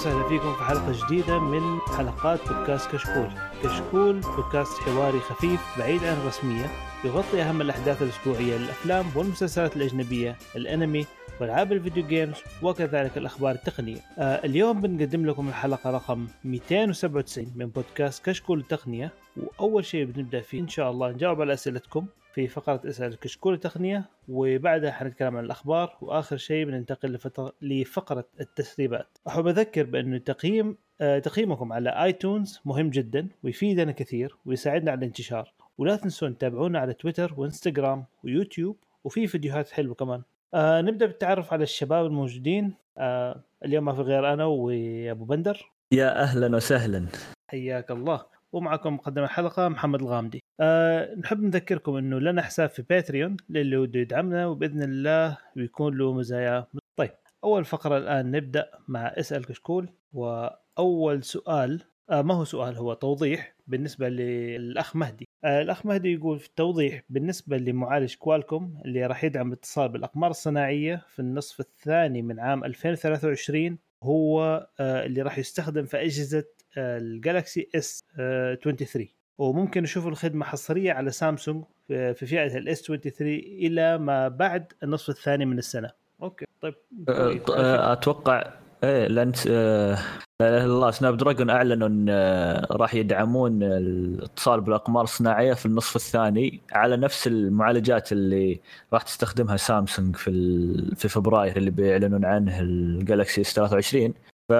وسهلا فيكم في حلقة جديدة من حلقات بودكاست كشكول. كشكول بودكاست حواري خفيف بعيد عن الرسمية يغطي أهم الأحداث الأسبوعية للأفلام والمسلسلات الأجنبية، الأنمي وألعاب ال video games وكذلك الأخبار التقنية. آه اليوم بنقدم لكم الحلقة رقم 297 من بودكاست كشكول التقنية وأول شيء بنبدأ فيه إن شاء الله نجاوب على أسئلتكم في فقرة اسأل كشكول التقنية وبعدها حنتكلم عن الأخبار وآخر شيء بننتقل لفترة لفقرة التسريبات. أحب أذكر بأن تقييم آه، تقييمكم على iTunes مهم جدا ويفيدنا كثير ويساعدنا على الانتشار. ولا تنسون تتابعونا على تويتر وإنستغرام ويوتيوب وفي فيديوهات حلوة كمان. آه نبدأ بالتعرف على الشباب الموجودين. آه اليوم ما في غير أنا وأبو بندر. يا أهلا وسهلا. حياك الله. ومعكم مقدم الحلقة محمد الغامدي. أه نحب نذكركم إنه لنا حساب في باتريون للي وده يدعمنا وبإذن الله بيكون له مزايا. طيب أول فقرة الآن نبدأ مع اسال كشكول وأول سؤال آه ما هو سؤال؟ هو توضيح بالنسبة للأخ مهدي. آه الأخ مهدي يقول في التوضيح بالنسبة لمعالج Qualcomm اللي راح يدعم الاتصال بالأقمار الصناعية في النصف الثاني من عام 2023 هو آه اللي راح يستخدم في أجهزة آه ال Galaxy S 23 وممكن نشوف الخدمة حصرية على سامسونج في في فئة ال S 23 إلى ما بعد النصف الثاني من السنة. okay طيب. أه، أتوقع إيه لأن آه، الله Snapdragon أعلنوا إن آه، راح يدعمون الاتصال بالأقمار الصناعية في النصف الثاني على نفس المعالجات اللي راح تستخدمها سامسونج في في فبراير اللي بيعلنون عنه ال Galaxy S 23 ف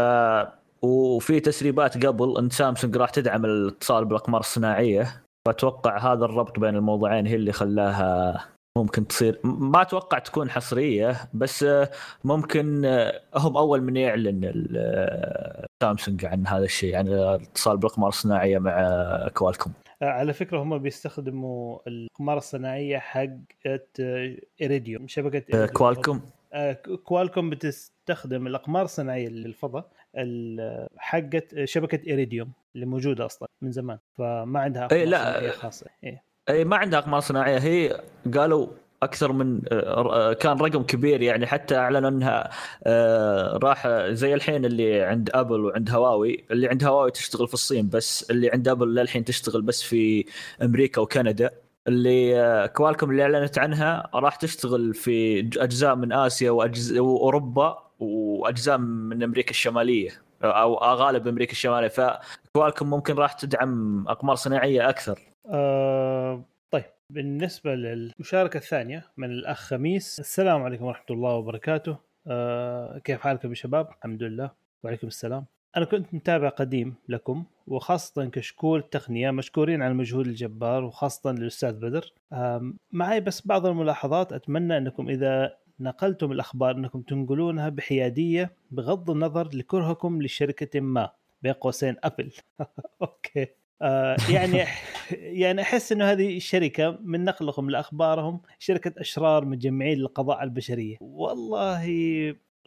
وفي تسريبات قبل إن سامسونج راح تدعم الاتصال بالأقمار الصناعية. فأتوقع هذا الربط بين الموضوعين هي اللي خلاها ممكن تصير. ما أتوقع تكون حصرية بس ممكن هم أول من يعلن سامسونج عن هذا الشيء عن الاتصال بالأقمار الصناعية مع كوالكوم. آه، على فكرة هم بيستخدموا الأقمار الصناعية حقت إيريديوم شبكة آه، إيريديوم. كوالكوم. آه، كوالكوم بتستخدم الأقمار الصناعية للفضاء. حقت شبكة إيريديوم اللي موجودة أصلا من زمان فما عندها أقمار إيه، لا. خاصة إيه. إي ما عندها أقمار صناعية هي قالوا أكثر من آه، كان رقم كبير يعني حتى أعلنوا أنها آه، راح زي الحين اللي عند أبل وعند هواوي اللي عند هواوي تشتغل في الصين بس اللي عند أبل للحين تشتغل بس في أمريكا وكندا اللي آه، كوالكم اللي أعلنت عنها راح تشتغل في أجزاء من آسيا واجزاء وأوروبا وأجزاء من أمريكا الشمالية أو غالب أمريكا الشمالية. فكوالكم ممكن راح تدعم أقمار صناعية أكثر. آه طيب بالنسبة للمشاركة الثانية من الأخ خميس السلام عليكم ورحمة الله وبركاته. آه كيف حالكم يا شباب؟ الحمد لله. وعليكم السلام. أنا كنت متابع قديم لكم وخاصة كشكول تقنية مشكورين على المجهود الجبار وخاصة للأستاذ بدر. معي بس بعض الملاحظات. أتمنى أنكم إذا نقلتم الأخبار أنكم تنقلونها بحيادية بغض النظر لكرهكم لشركة ما بين قوسين أبل. أوكي. آه يعني يعني أحس إنه هذه الشركة من نقلهم لأخبارهم شركة أشرار مجمعين للقضاء على البشرية. والله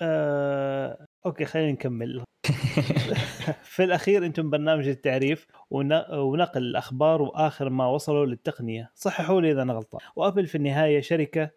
آه أوكي خلينا نكمل. في الأخير أنتم برنامج التعريف ون- ونقل الأخبار وآخر ما وصلوا للتقنية. صححوا لي إذا أنا غلطان. وأبل في النهاية شركة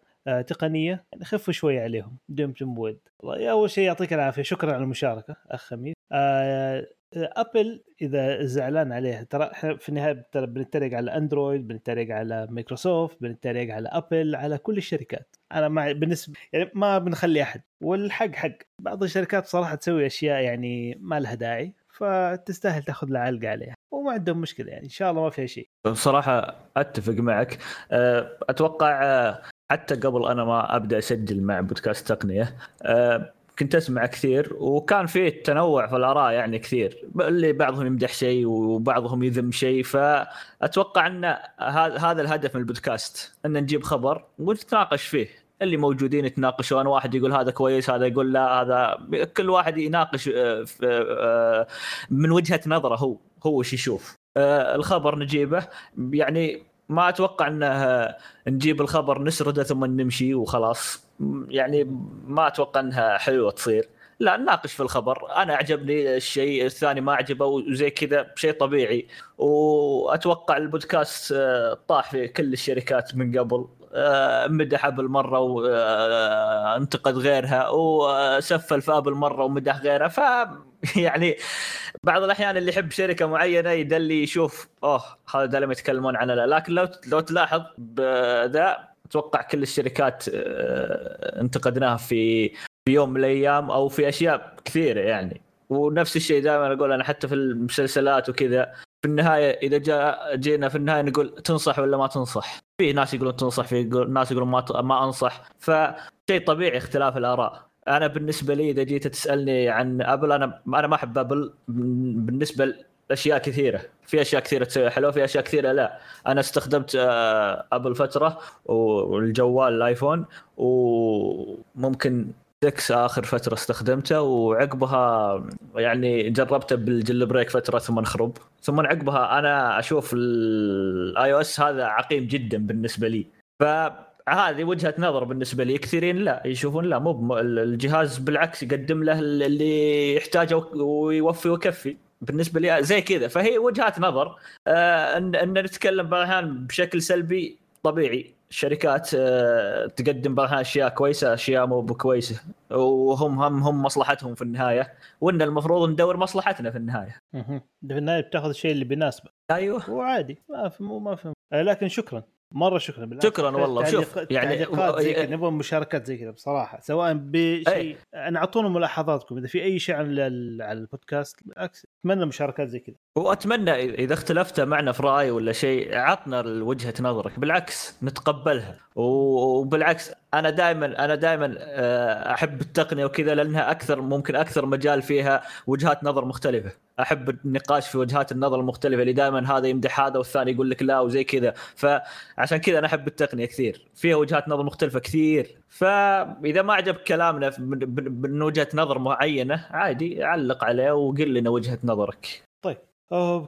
تقنية يعني خفوا شوي عليهم. دمتم بود أول شيء يعطيك العافية. شكرا على المشاركة أخ خميس. آه أبل إذا زعلان عليه ترى إحنا في النهاية ترى بنتريق على أندرويد بنتريق على مايكروسوفت بنتريق على أبل على كل الشركات. أنا مع بالنسبة يعني ما بنخلي أحد. والحق حق. بعض الشركات صراحة تسوي أشياء يعني ما لها داعي فتستاهل تاخذ لها علقة عليها. وما عندهم مشكلة يعني إن شاء الله ما فيها شيء. بصراحة أتفق معك. أه، حتى قبل أنا ما أبدأ أسجل مع بودكاست تقنية أه، كنت أسمع كثير وكان فيه تنوع في الآراء يعني كثير اللي بعضهم يمدح شيء وبعضهم يذم شيء فأتوقع أن هذا الهدف من البودكاست أن نجيب خبر ونتناقش فيه. اللي موجودين يتناقشون واحد يقول هذا كويس هذا يقول لا هذا كل واحد يناقش في- أه، من وجهة نظره هو هو وش يشوف. أه، الخبر نجيبه يعني ما أتوقع انه نجيب الخبر نسرده ثم نمشي وخلاص. يعني ما أتوقع إنها حلوة تصير. لا نناقش في الخبر. أنا أعجبني الشيء الثاني ما عجبه وزي كذا شيء طبيعي. وأتوقع البودكاست آه، طاح في كل الشركات من قبل. آه، مدح أبل مرة وانتقد غيرها. وسفل في أبل مرة ومدح غيرها. ف يعني بعض الأحيان اللي يحب شركة معينة يدلي يشوف أوه هذا دائما يتكلمون عنها لكن لو لو تلاحظ بذا أتوقع كل الشركات آه، انتقدناها في في يوم من الأيام أو في أشياء كثيرة يعني. ونفس الشيء دائما أقول أنا حتى في المسلسلات وكذا في النهاية إذا جاء جينا في النهاية نقول تنصح ولا ما تنصح؟ في ناس يقولون تنصح في ناس يقولون ما ما أنصح. فشيء طبيعي اختلاف الآراء. أنا بالنسبة لي إذا جيت تسألني عن أبل أنا أنا ما أحب أبل بالنسبة لأشياء كثيرة. في أشياء كثيرة تسوي حلوة في أشياء كثيرة لا. أنا استخدمت آه، أبل فترة والجوال ال iPhone وممكن 6 آخر فترة استخدمته وعقبها يعني جربته بال jailbreak فترة ثم انخرب. ثم عقبها أنا أشوف ال iOS هذا عقيم جدا بالنسبة لي. فهذه وجهة نظر بالنسبة لي. كثيرين لا يشوفون لا مو الجهاز بالعكس يقدم له اللي يحتاجه ويوفي ويكفي. بالنسبة لي زي كذا. فهي وجهات نظر. آه ان, إن نتكلم بعض الأحيان بشكل سلبي طبيعي. الشركات آه تقدم بعض أشياء كويسة أشياء مو بكويسة. وهم هم هم مصلحتهم في النهاية. وإن المفروض ندور مصلحتنا في النهاية. أها في النهايه بتاخذ الشيء اللي بيناسبك. أيوه. وعادي. ما في ما في لكن شكرا. مرة شكرا شكرا والله. شوف يعني زي كذا نبغى مشاركات زي كذا بصراحة سواء بشيء أنا اعطونا ملاحظاتكم إذا في أي شيء على على البودكاست بالعكس أتمنى مشاركات زي كذا. واتمنى إذا اختلفت معنا في رأي ولا شيء عطنا وجهة نظرك بالعكس نتقبلها. وبالعكس أنا دائما أنا دائما آه، أحب التقنية وكذا لأنها أكثر ممكن أكثر مجال فيها وجهات نظر مختلفة. أحب النقاش في وجهات النظر المختلفة اللي دائما هذا يمدح هذا والثاني يقول لك لا وزي كذا. فعشان كذا أنا أحب التقنية كثير. فيها وجهات نظر مختلفة كثير. فإذا ما عجبك كلامنا من وجهة نظر معينة عادي علق عليه وقل لنا وجهة نظرك. طيب.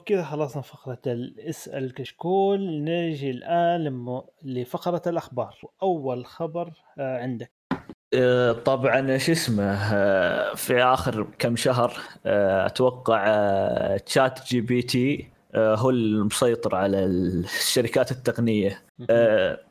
كذا خلصنا فقرة اسأل كشكول. نجي الآن لفقرة الأخبار. أول خبر آه، عندك. آه، طبعا شو اسمه آه، في آخر كم شهر أتوقع ChatGPT هو المسيطر على الشركات التقنية.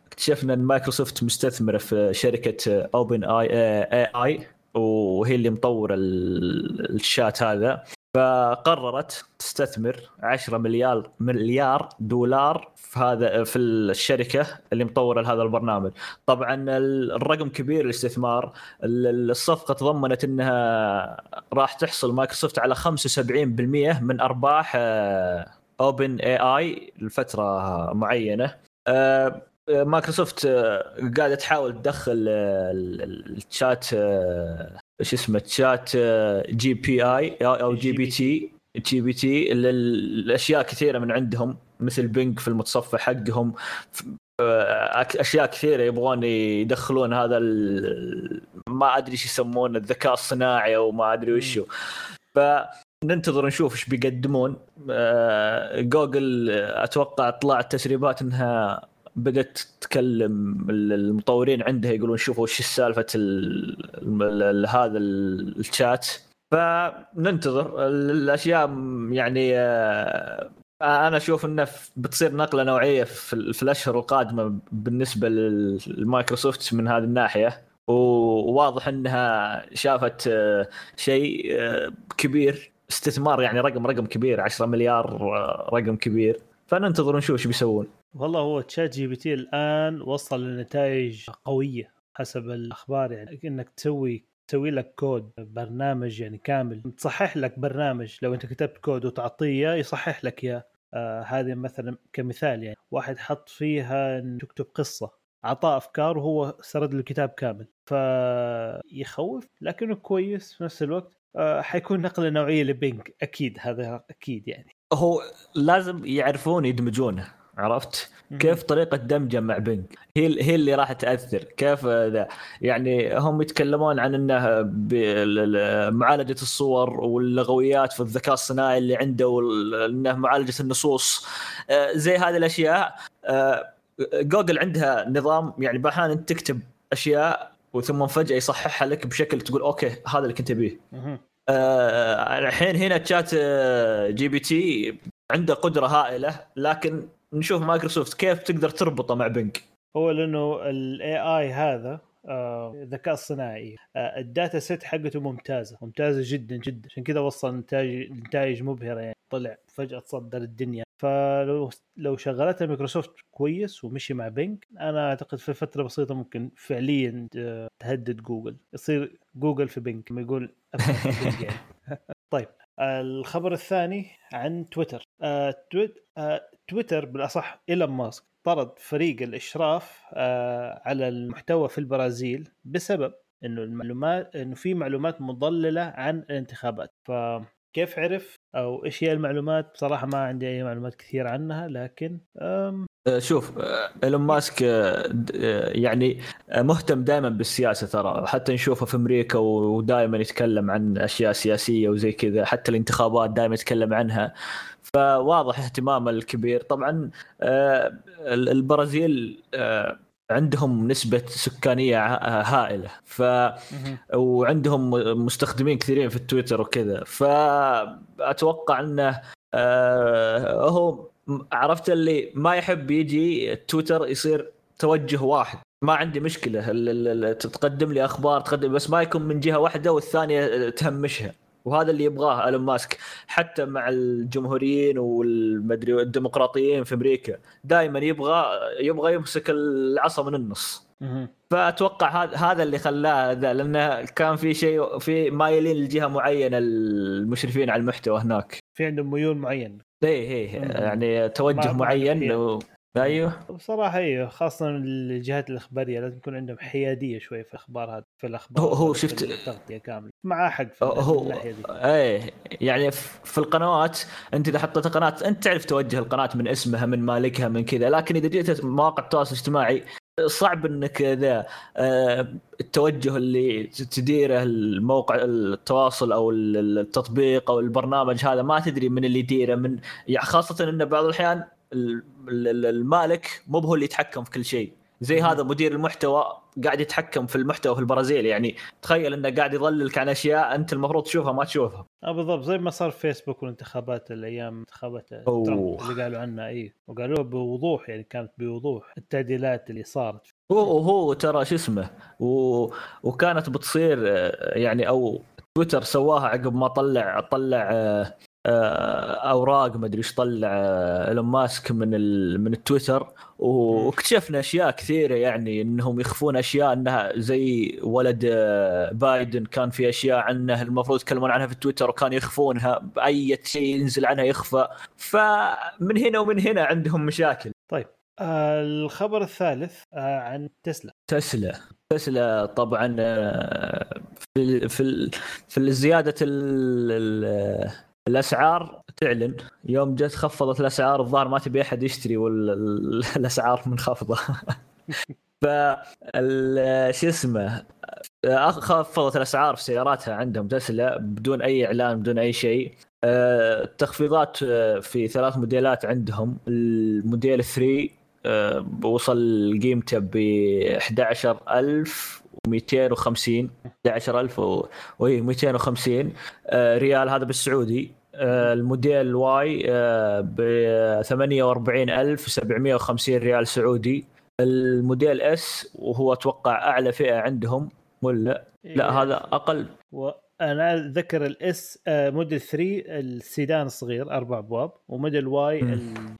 اكتشفنا إن مايكروسوفت مستثمرة في شركة OpenAI وهي اللي مطور الشات هذا. فقررت تستثمر 10 مليار مليار دولار في هذا في الشركة اللي مطورة لهذا البرنامج. طبعا الرقم كبير الاستثمار الصفقة تضمنت إنها راح تحصل مايكروسوفت على 75% من أرباح OpenAI لفترة معينة. آه، مايكروسوفت آه، قاعدة تحاول تدخل الشات إيش اسمه تشات جي بي آي أو جي بي تي جي بي تي. الاشياء كثيرة من عندهم مثل Bing في المتصفح حقهم آه، أشياء كثيرة يبغون يدخلون هذا ما أدري إيش يسمونه الذكاء الصناعي أو ما أدري وشو. فننتظر نشوف إيش بيقدمون. آه، جوجل أتوقع طلعت تسريبات إنها بدأت تتكلم المطورين عندها يقولون شوفوا وش سالفه هذا الشات. فننتظر الأشياء يعني آه، أنا أشوف إنه بتصير نقلة نوعية في الأشهر القادمة بالنسبة لمايكروسوفت من هذه الناحية. وواضح إنها شافت آه، شيء آه، كبير. استثمار يعني رقم رقم كبير 10 مليار رقم كبير. فننتظر نشوف إيش بيسوون. والله هو تشات جي بي تي الآن وصل لنتائج قوية حسب الأخبار يعني. إنك تسوي تسوي لك كود برنامج يعني كامل. تصحح لك برنامج. لو أنت كتبت كود وتعطيه يصحح لك إياه. آه هذه مثلا كمثال يعني. واحد حط فيها إن تكتب قصة اعطاه أفكار وهو سرد له كتاب كامل. فيخوف لكنه كويس في نفس الوقت. آه حيكون نقلة نوعية لبينج أكيد هذا أكيد يعني. هو لازم يعرفون يدمجونه. عرفت؟ كيف طريقة دمجة مع بنج هي هي اللي راح تأثر. كيف ذا؟ يعني هم يتكلمون عن إنه معالجة الصور واللغويات في الذكاء الصناعي اللي عنده وانه معالجة النصوص. آه، زي هذه الأشياء آه، جوجل عندها نظام يعني بأحيانا أنت تكتب أشياء وثم فجأة يصححها لك بشكل تقول أوكي هذا اللي كنت ابيه آه، الحين هنا ChatGPT عنده قدرة هائلة لكن نشوف مايكروسوفت كيف تقدر تربطه مع Bing هو لأنه ال AI هذا آه، الذكاء الصناعي آه، ال data set حقته ممتازة ممتازة جدا جدا. عشان كذا وصل نتائج نتائج مبهره يعني. طلع فجأة تصدر الدنيا. فلو لو شغلتها مايكروسوفت كويس ومشي مع Bing أنا أعتقد في فترة بسيطة ممكن فعليا آه، تهدد جوجل. يصير جوجل في Bing ما يقول يعني. طيب. الخبر الثاني عن تويتر. آه آه تويتر بالأصح إيلون ماسك طرد فريق الإشراف آه على المحتوى في البرازيل بسبب إنه المعلومات إنه في معلومات مضللة عن الانتخابات. فكيف عرف؟ أو إيش هي المعلومات؟ بصراحة ما عندي أي معلومات كثير عنها لكن شوف أه، إيلون ماسك أه، يعني مهتم دائما بالسياسة ترى. حتى نشوفه في أمريكا ودائما يتكلم عن أشياء سياسية وزي كذا. حتى الانتخابات دائما يتكلم عنها. فواضح اهتمامه الكبير. طبعا البرازيل عندهم نسبة سكانية هائلة. ف وعندهم مستخدمين كثيرين في التويتر وكذا. فأتوقع أنه آه هو عرفت اللي ما يحب يجي تويتر يصير توجه واحد. ما عندي مشكلة. تقدم لي أخبار تقدم بس ما يكون من جهة واحدة والثانية تهمشها. وهذا اللي يبغاه إيلون ماسك. حتى مع الجمهوريين والمدري الديمقراطيين في أمريكا دائما يبغى يبغى يمسك العصا من النص. فأتوقع هذا هذا اللي خلاه ذا لأنه كان في شيء في مايلين لجهة معينة المشرفين على المحتوى هناك. في عندهم ميول معين إيه إيه يعني توجه معين و... أيوه. بصراحة أيوه خاصة الجهات الإخبارية لازم يكون عندهم حيادية شوي في الأخبار هذه في الأخبار هو, هو شفت التغطية كاملة. مع حق في هو إيه يعني في القنوات أنت إذا حطيت قناة أنت تعرف توجه القناة من اسمها من مالكها من كذا لكن إذا جيت مواقع التواصل الاجتماعي صعب إنك ذا آه، التوجه اللي تديره الموقع التواصل أو التطبيق أو البرنامج هذا ما تدري من اللي يديره من يعني خاصة إنه بعض الأحيان المالك مو هو اللي يتحكم في كل شيء. زي هذا مدير المحتوى قاعد يتحكم في المحتوى في البرازيل يعني تخيل إنه قاعد يضللك عن أشياء أنت المفروض تشوفها ما تشوفها. آه بالضبط زي ما صار في فيسبوك والانتخابات الأيام انتخابات ترامب اللي قالوا عنها إي وقالوها بوضوح يعني كانت بوضوح التعديلات اللي صارت. هو هو ترى شو اسمه و... وكانت بتصير آه، يعني أو تويتر سواها عقب ما طلع طلع آه، أوراق ما أدري إيش طلع آه، إيلون ماسك من ال... من التويتر. واكتشفنا أشياء كثيرة يعني إنهم يخفون أشياء إنها زي ولد آه، بايدن كان في أشياء عنه المفروض يتكلمون عنها في التويتر وكانوا يخفونها أي شيء ينزل عنها يخفى. فمن هنا ومن هنا عندهم مشاكل. طيب آه الخبر الثالث آه عن تسلا. تسلا. تسلا طبعا في في في زيادة الأسعار تعلن. يوم جت خفضت الأسعار الظاهر ما تبي أحد يشتري والاسعار منخفضه ف شو اسمه خفضت الأسعار في سياراتها عندهم تسلا بدون أي إعلان بدون أي شيء. التخفيضات في ثلاث موديلات عندهم. الموديل 3 وصل قيمته ب 11000 250 11000 و 250 ريال هذا بالسعودي. آه، ال Model Y آه، ب 48750 ريال سعودي. ال Model S وهو أتوقع أعلى فئة عندهم ولا لا؟ إيه. هذا أقل. أنا اتذكر ال S آه، موديل 3 السيدان الصغير أربع أبواب و Model Y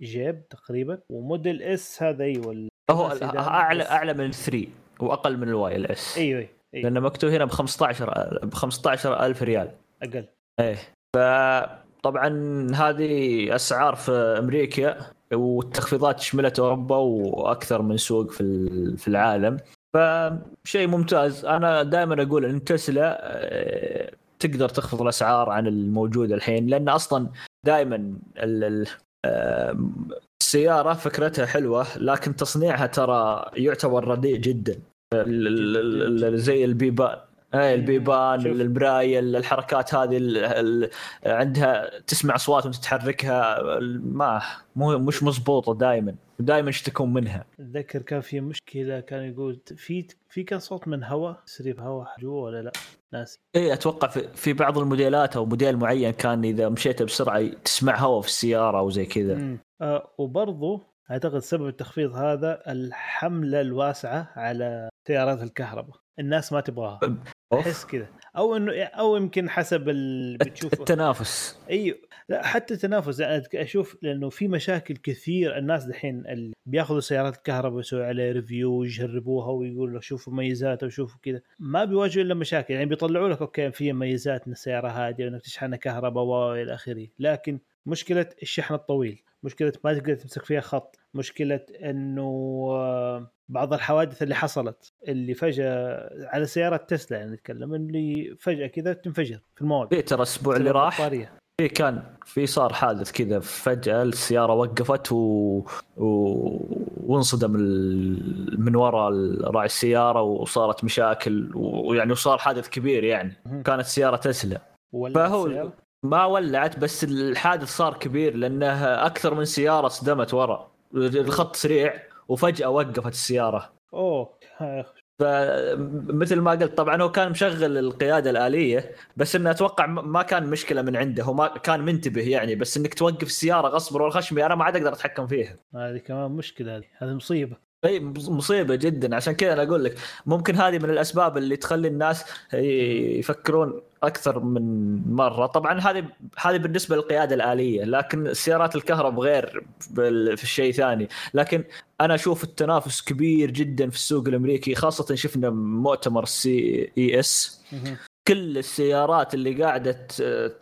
الجيب تقريبا و Model S هذا أيوه هو أعلى أعلى من 3 وأقل من ال Y ال S أيوه أيوه. لأنه مكتوب هنا ب 15 ب 15000 ريال. أقل. إيه. ف طبعا هذه أسعار في أمريكا والتخفيضات شملت أوروبا وأكثر من سوق في في العالم. فشيء ممتاز. أنا دائما أقول إن تسلا آه، تقدر تخفض الأسعار عن الموجود الحين لأن أصلا دائما آه، السيارة فكرتها حلوة لكن تصنيعها ترى يعتبر رديء جدا. زي البيبان. اي البيبان المرايه الحركات هذه عندها تسمع أصوات وأنت تحركها ما مو مش مضبوطة دائما دائما يشتكون منها. أتذكر كان في مشكلة كان يقول في في كان صوت من هواء تسريب هواء جوا ولا لا؟ ناسي. اي أتوقع في, في بعض الموديلات أو موديل معين كان إذا مشيت بسرعة تسمع هواء في السيارة أو زي كذا. آه وبرضه أعتقد سبب التخفيض هذا الحملة الواسعة على سيارات الكهرباء. الناس ما تبغاها. أحس كذا. أو إنه أو يمكن حسب اللي بتشوفه. التنافس. إيوه. لا حتى تنافس أنا أشوف لأنه في مشاكل كثير. الناس دحين اللي بياخذوا سيارات الكهرباء يسوي عليها review ويجربوها ويقولوا شوفوا ميزاتها وشوفوا كذا. ما بيواجهوا إلا مشاكل. يعني بيطلعوا لك okay في ميزات ان السيارة هاديه وإنك تشحنها كهرباء والى آخره. لكن مشكلة الشحن الطويل مشكلة ما تقدر تمسك فيها خط مشكلة إنه آه، بعض الحوادث اللي حصلت اللي فجأة على سيارة تسلا يعني نتكلم اللي فجأة كذا تنفجر في المواد في ترى الأسبوع اللي راح البطارية. في كان في صار حادث كذا فجأة السيارة وقفت و... و... وانصدم ال... من وراء راعي السيارة وصارت مشاكل ويعني وصار حادث كبير يعني. كانت سيارة تسلا فهو السيارة؟ ما ولعت بس الحادث صار كبير لأنه أكثر من سيارة صدمت ورا. الخط سريع وفجأة وقفت السيارة. أوه. فمثل ما قلت طبعا هو كان مشغل القيادة الآلية بس إنه أتوقع ما كان مشكلة من عنده. هو ما كان منتبه يعني بس إنك توقف السيارة غصب والخشمي أنا ما عاد أقدر أتحكم فيها. هذه كمان مشكلة هذه هذه مصيبة. إي مص- مصيبة جدا. عشان كذا أنا أقول لك ممكن هذه من الأسباب اللي تخلي الناس يفكرون أكثر من مرة. طبعا هذه هذه بالنسبة للقيادة الآلية لكن السيارات الكهرب غير في الشيء ثاني. لكن أنا أشوف التنافس كبير جدا في السوق الأمريكي خاصة شفنا مؤتمر CES. كل السيارات اللي قاعدة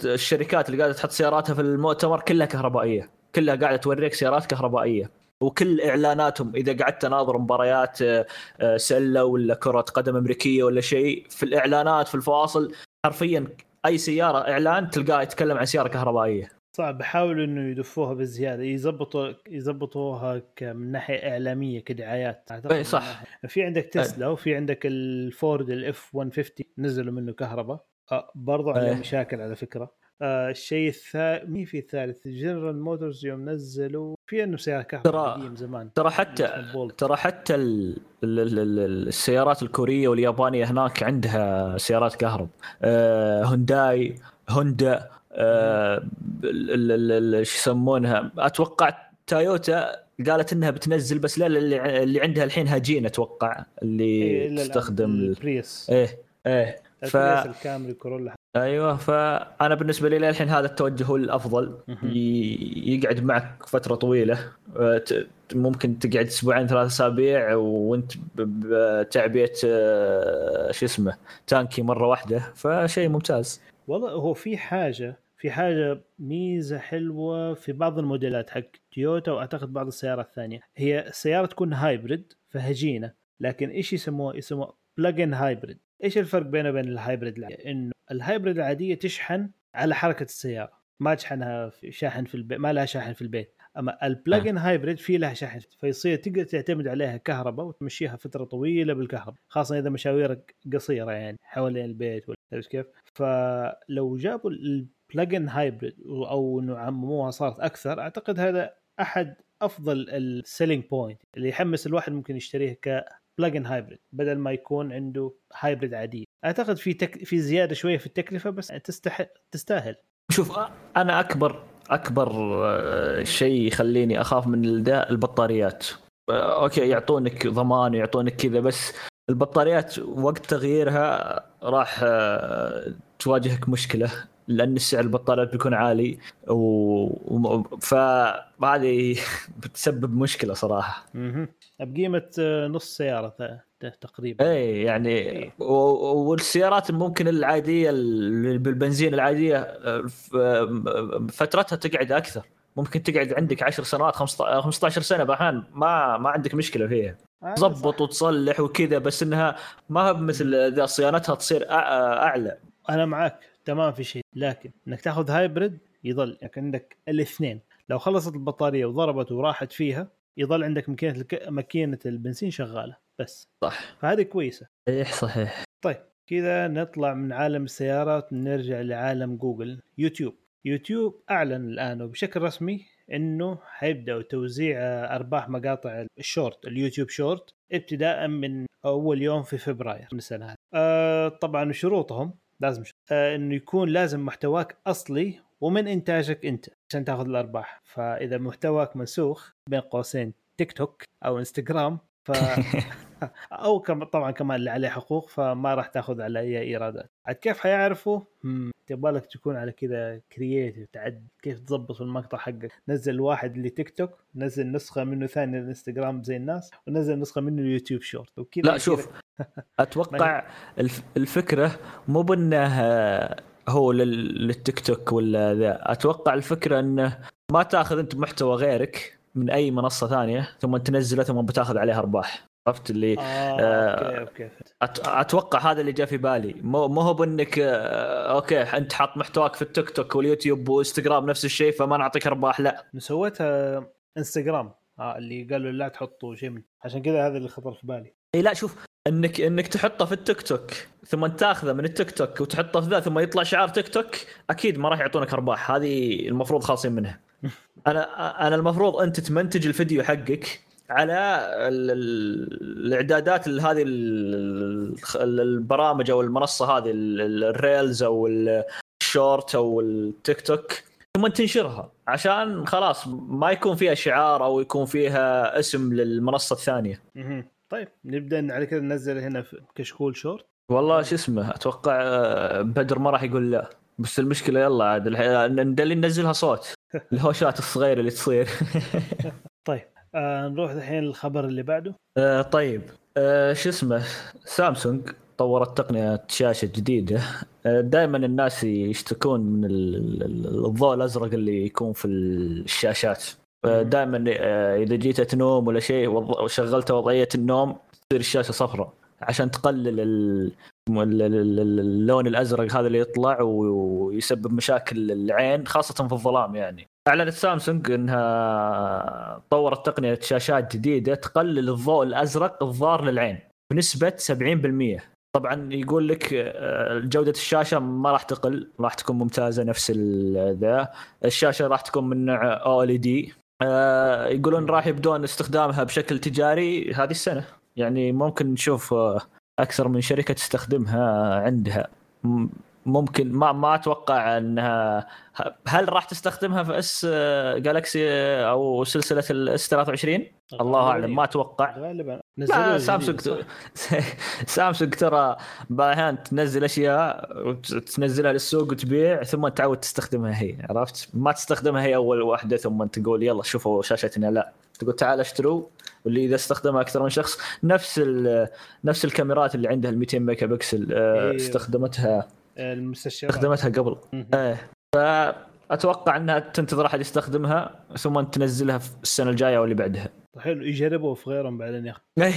الشركات اللي قاعدة تحط سياراتها في المؤتمر كلها كهربائية. كلها قاعدة توريك سيارات كهربائية. وكل إعلاناتهم إذا قعدت تناظر مباريات آه، آه، سلة ولا كرة قدم أمريكية ولا شيء في الإعلانات في الفواصل حرفيا أي سيارة إعلان تلقاه يتكلم عن سيارة كهربائية. صعب بحاولوا إنه يدفوها بزياده يزبطوا يزبطوها من ناحية إعلامية كدعايات. من صح. في عندك تسلا وفي عندك الفورد ال F 150 نزلوا منه كهرباء. آه برضو عليه. مشاكل على فكرة. آه الشيء الثالث مين في الثالث؟ جنرال موتورز يوم نزلوا في أنه سيارة كهرباء ترى- قديم زمان. ترى حتى. ترى حتى ال ال ال ال السيارات الكورية واليابانية هناك عندها سيارات كهرب. آه هونداي هوندا آه ال- ال- ال- ال- شو يسمونها؟ أتوقع تويوتا قالت إنها بتنزل بس لا اللي اللي عندها الحين هاجين أتوقع اللي إيه، تستخدم ال- البريس. إيه إيه ف الكامري كورولا أيوه فأنا بالنسبة لي للحين هذا التوجه هو الأفضل. يقعد معك فترة طويلة. أه، ممكن تقعد أسبوعين ثلاث أسابيع وأنت بتعبئه أه، شو اسمه تانكي مرة واحدة. فشيء ممتاز. والله هو في حاجة في حاجة ميزة حلوة في بعض الموديلات حق تويوتا وأعتقد بعض السيارات الثانية. هي السيارة تكون hybrid فهجينة. لكن إيش يسموه؟ يسموه plug-in hybrid إيش الفرق بينه وبين ال hybrid العادية؟ إنه ال hybrid العادية تشحن على حركة السيارة ما تشحنها في شاحن في البيت ما لها شاحن في البيت أما ال plug-in hybrid في لها شاحن فيصير تقدر تعتمد عليها كهرباء وتمشيها فترة طويلة بالكهرباء خاصة إذا مشاويرك قصيرة يعني حوالين البيت ولا كيف؟ فلو جابوا ال plug-in hybrid أو إنه عمموها صارت أكثر أعتقد هذا أحد أفضل ال selling point اللي يحمس الواحد ممكن يشتريه ك plug-in hybrid بدل ما يكون عنده hybrid عاديه أعتقد في تك... في زيادة شوية في التكلفة بس تستحق تستاهل. شوف أنا أكبر أكبر أه، شيء يخليني أخاف من الدا- البطاريات. أه، okay يعطونك ضمان ويعطونك كذا بس البطاريات وقت تغييرها راح أه، تواجهك مشكلة. لأن سعر البطاريات بيكون عالي و... و... فهذه بتسبب مشكلة صراحة. أها بقيمة آه، نص سيارة تقريبا. اي يعني و... والسيارات ممكن العادية بالبنزين العادية أه، ف- فترتها تقعد أكثر. ممكن تقعد عندك 10 سنوات 15 15 سنة باحيان ما ما عندك مشكلة فيها. آه، صح. وتصلح وكذا بس إنها ما هي مثل إذا صيانتها تصير أعلى. أنا معك تمام في شيء لكن إنك تاخذ hybrid يظل يعني عندك الاثنين. لو خلصت البطارية وضربت وراحت فيها يظل عندك ماكينة الك... ماكينة البنزين شغالة بس. صح. فهذه كويسة. صحيح صحيح. طيب كذا نطلع من عالم السيارات نرجع لعالم جوجل يوتيوب. يوتيوب أعلن الآن وبشكل رسمي إنه حيبدأوا توزيع آه، أرباح مقاطع الشورت اليوتيوب شورت ابتداء من أول يوم في فبراير من السنة هذه. آه طبعا شروطهم لازم. آه إنه يكون لازم محتواك أصلي ومن إنتاجك أنت عشان تاخذ الأرباح فإذا محتواك منسوخ بين قوسين تيك توك أو إنستغرام ف أو كم طبعا كمان اللي عليه حقوق فما راح تاخذ على أي إيرادات. عاد كيف حيعرفوا؟ تبغى لك تكون على كذا creative تعد كيف تظبط المقطع حقك. نزل واحد لتيك توك نزل نسخة منه ثانية للانستغرام زي الناس ونزل نسخة منه اليوتيوب شورت وكذا لا شوف أتوقع الفكرة مو بأنه هو للتيك توك ولا ذا. أتوقع الفكرة أنه ما تاخذ أنت محتوى غيرك من أي منصة ثانية ثم تنزله ثم بتاخذ عليه أرباح. عرفت اللي آه, آه okay okay أتوقع هذا اللي جاء في بالي. مو مو هو بإنك آه okay أنت حاط محتواك في التيك توك واليوتيوب وإنستغرام نفس الشيء فما نعطيك أرباح لا. سويتها إنستغرام آه اللي قالوا لا تحطوا شيء من عشان كذا هذا اللي خطر في بالي. إي لا شوف إنك إنك تحطه في التيك توك ثم تاخذه من التيك توك وتحطه في ذا ثم يطلع شعار تيك توك أكيد ما راح يعطونك أرباح. هذه المفروض خالصين منها. أنا أنا المفروض أنت تمنتج الفيديو حقك على الاعدادات هذه البرامج أو المنصة هذه ال Reels أو الشورت أو التيك توك ثم تنشرها عشان خلاص ما يكون فيها شعار أو يكون فيها اسم للمنصة الثانية. طيب نبدأ على كذا ننزل هنا في كشكول شورت. والله شو اسمه أتوقع آه، بدر ما راح يقول لا. بس المشكلة يلا عاد اللي ننزلها صوت. الهوشات الصغيرة اللي تصير. طيب. آه نروح الحين للخبر اللي بعده. آه طيب. آه شو اسمه؟ سامسونج طورت تقنية شاشة جديدة. آه، دائما الناس يشتكون من الضوء الأزرق اللي يكون في الشاشات. دائما آه، إذا جيت تنوم ولا شيء وشغلت وضعية النوم تصير الشاشة صفراء. عشان تقلل اللون الأزرق هذا اللي يطلع ويسبب مشاكل العين خاصة في الظلام يعني. أعلنت سامسونج إنها طورت تقنية شاشات جديدة تقلل الضوء الأزرق الضار للعين بنسبة 70% طبعا يقول لك آه، جودة الشاشة ما راح تقل راح تكون ممتازة نفس ذا. الشاشة راح تكون من نوع OLED يقولون راح يبدون استخدامها بشكل تجاري هذه السنة. يعني ممكن نشوف آه، أكثر من شركة تستخدمها عندها. ممكن ما ما أتوقع انها هل راح تستخدمها في S Galaxy أو سلسلة ال S 23 الله أعلم ما أتوقع. غالبا. لا سامسونج سامسونج ترى الاحيان تنزل أشياء وتنزلها للسوق وتبيع ثم تعود تستخدمها هي عرفت؟ ما تستخدمها هي أول واحدة ثم تقول يلا شوفوا شاشتنا لا. تقول تعال اشتروا واللي إذا استخدمها أكثر من شخص نفس نفس الكاميرات اللي عندها ال 200 ميجا بكسل إيه. استخدمتها. المستشفيات. استخدمتها قبل. إيه. فأتوقع أنها تنتظر أحد يستخدمها ثم تنزلها في السنة الجاية واللي بعدها. حلو يجربوا في غيرهم بعدين يا أخي.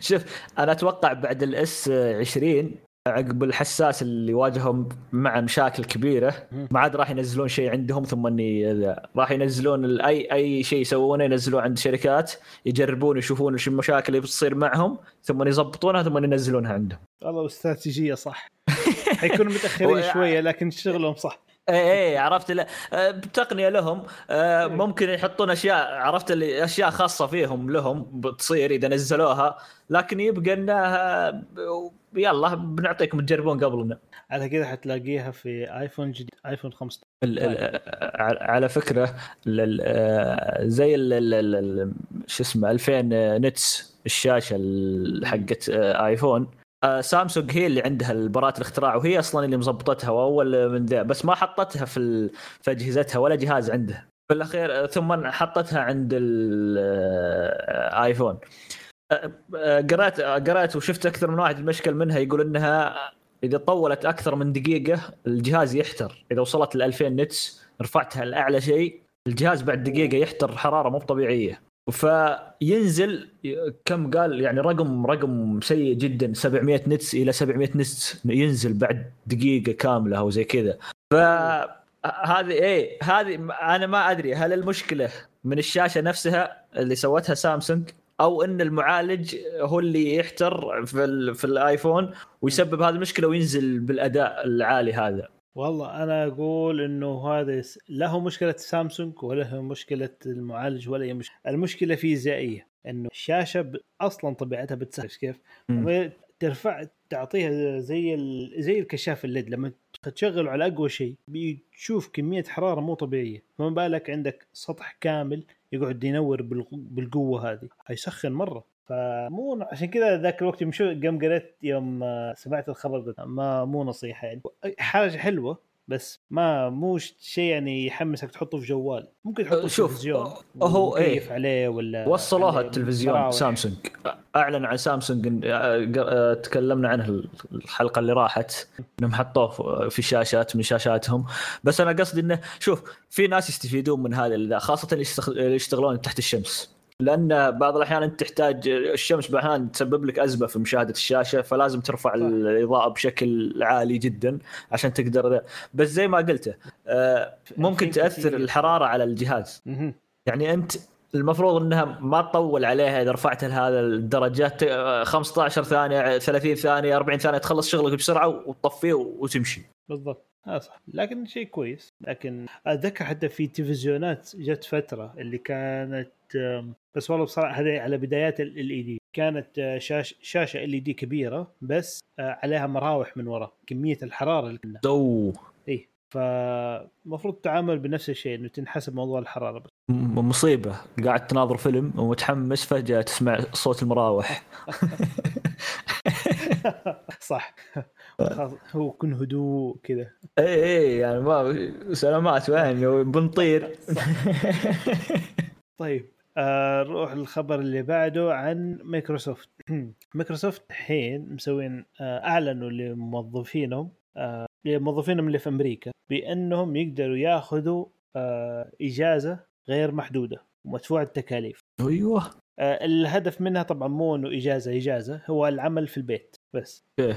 شوف أنا أتوقع بعد الاس 20 عقب الحساس اللي واجههم مع مشاكل كبيرة ما عاد راح ينزلون شيء عندهم ثم إني راح ينزلون أي أي شيء يسوونه ينزلوه عند شركات يجربون يشوفون إيش المشاكل اللي بتصير معهم ثم يظبطونها ثم ينزلونها عندهم. والله استراتيجية صح. حيكونوا متأخرين شوية لكن شغلهم صح. اي اي عرفت؟ لا آه، بتقنية لهم آه، ممكن يحطون أشياء عرفت؟ اللي أشياء خاصة فيهم لهم بتصير إذا نزلوها لكن يبقى انها يلا بنعطيكم تجربون قبلنا على كذا حتلاقيها في آيفون جديد آيفون 15 على فكرة زي شو اسمه 2000 نتس الشاشة حقت آيفون. سامسونج هي اللي عندها البراءة الاختراع وهي أصلا اللي مظبطتها وأول من ذا بس ما حطتها في في أجهزتها ولا جهاز عندها. في الأخير ثم حطتها عند الايفون قرأت قرأت وشفت أكثر من واحد المشكل منها يقول إنها إذا طولت أكثر من دقيقة الجهاز يحتر. إذا وصلت ل 2000 nits رفعتها لأعلى شيء الجهاز بعد دقيقة يحتر حرارة مو طبيعية. فينزل كم قال يعني رقم رقم سيء جدا 700 nits إلى 700 nits ينزل بعد دقيقة كاملة أو زي كذا. ف هذه إيه هذه أنا ما أدري هل المشكلة من الشاشة نفسها اللي سوتها سامسونج أو إن المعالج هو اللي يحتر في, في الآيفون ويسبب هذه المشكلة وينزل بالأداء العالي هذا. والله أنا أقول إنه هذا له مشكلة سامسونج ولا مشكلة المعالج ولا أي مشكلة المشكلة فيزيائيه إنه الشاشة. أصلا طبيعتها بتسهل كيف ترفع تعطيها زي ال... زي الكشاف الليد لما تشغله على أقوى شيء بتشوف كمية حرارة مو طبيعية فما بالك عندك سطح كامل يقعد ينور بالقوة هذه حيسخن مرة فمو عشان كذا ذاك الوقت يوم شو قام قريت يوم آه، سمعت الخبر قلت ما مو نصيحة يعني. حاجة حلوة بس ما مو شيء يعني يحمسك تحطه في جوال. ممكن تحطه في شوف، التلفزيون. هو إيه. وتكيف عليه ولا وصلوها التلفزيون. سامسونج. أعلن عن سامسونج تكلمنا عنه الحلقة اللي راحت. إنهم حطوه في الشاشات من شاشاتهم. بس أنا قصدي إنه شوف في ناس يستفيدون من هذا خاصة اللي يشتغلون تحت الشمس. لأن بعض الأحيان أنت تحتاج الشمس باحيان تسبب لك أزمة في مشاهدة الشاشة فلازم ترفع الإضاءة بشكل عالي جدا عشان تقدر ذا. بس زي ما قلته آه، ممكن تأثر. الحرارة على الجهاز. يعني أنت المفروض إنها ما تطول عليها إذا رفعت لهذا الدرجات آه، 15 ثانية 30 ثانية 40 ثانية تخلص شغلك بسرعة وتطفيه وتمشي بالضبط آه صح. لكن شيء كويس. لكن أتذكر حتى في تلفزيونات جت فترة اللي كانت بس والله بصراحة هذه على بدايات ال إي دي. كانت آه، شاش شاشة إل إي دي كبيرة بس آه، عليها مراوح من وراء كمية الحرارة اللي كنا. تو اي فالمفروض تعامل بنفس الشيء إنه تنحسب موضوع الحرارة بس. مصيبة. قاعد تناظر فيلم ومتحمس فجأة تسمع صوت المراوح. صح. هو كن هدوء كذا اي اي يعني ما سلامات وين بنطير. طيب آه نروح للخبر اللي بعده عن مايكروسوفت. مايكروسوفت الحين مسوين آه أعلنوا لموظفينهم آه لموظفينهم اللي في أمريكا بأنهم يقدروا ياخذوا آه إجازة غير محدودة ومدفوع التكاليف. أيوه. آه الهدف منها طبعا مو إنه إجازة إجازة هو العمل في البيت بس. إيه.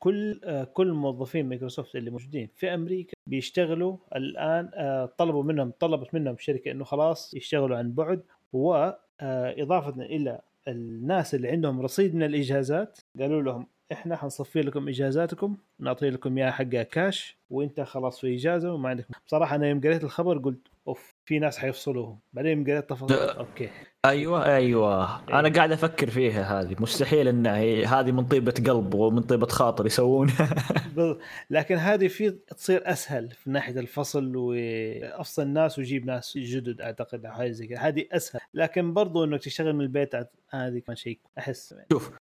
فكل آه كل موظفين مايكروسوفت اللي موجودين في أمريكا بيشتغلوا الآن آه طلبوا منهم طلبت منهم الشركة إنه خلاص يشتغلوا عن بعد واضافه إلى الناس اللي عندهم رصيد من الإجازات قالوا لهم إحنا حنصفي لكم إجازاتكم نعطي لكم إياها حقها كاش وإنت خلاص في إجازة وما عندك بصراحة أنا يوم قريت الخبر قلت أوف في ناس حيفصلوهم. بعدين قريت تفاصيل. أوكي. أيوه أيوه. إيه. أنا قاعد أفكر فيها هذه. مستحيل إن هذه من طيبة قلب ومن طيبة خاطر يسوونها. لكن هذه في تصير أسهل في ناحية الفصل وافصل الناس ويجيب ناس جدد أعتقد أو حاجة زي كذا. هذه أسهل. لكن برضو إنك تشتغل من البيت هذه كمان شيء أحس.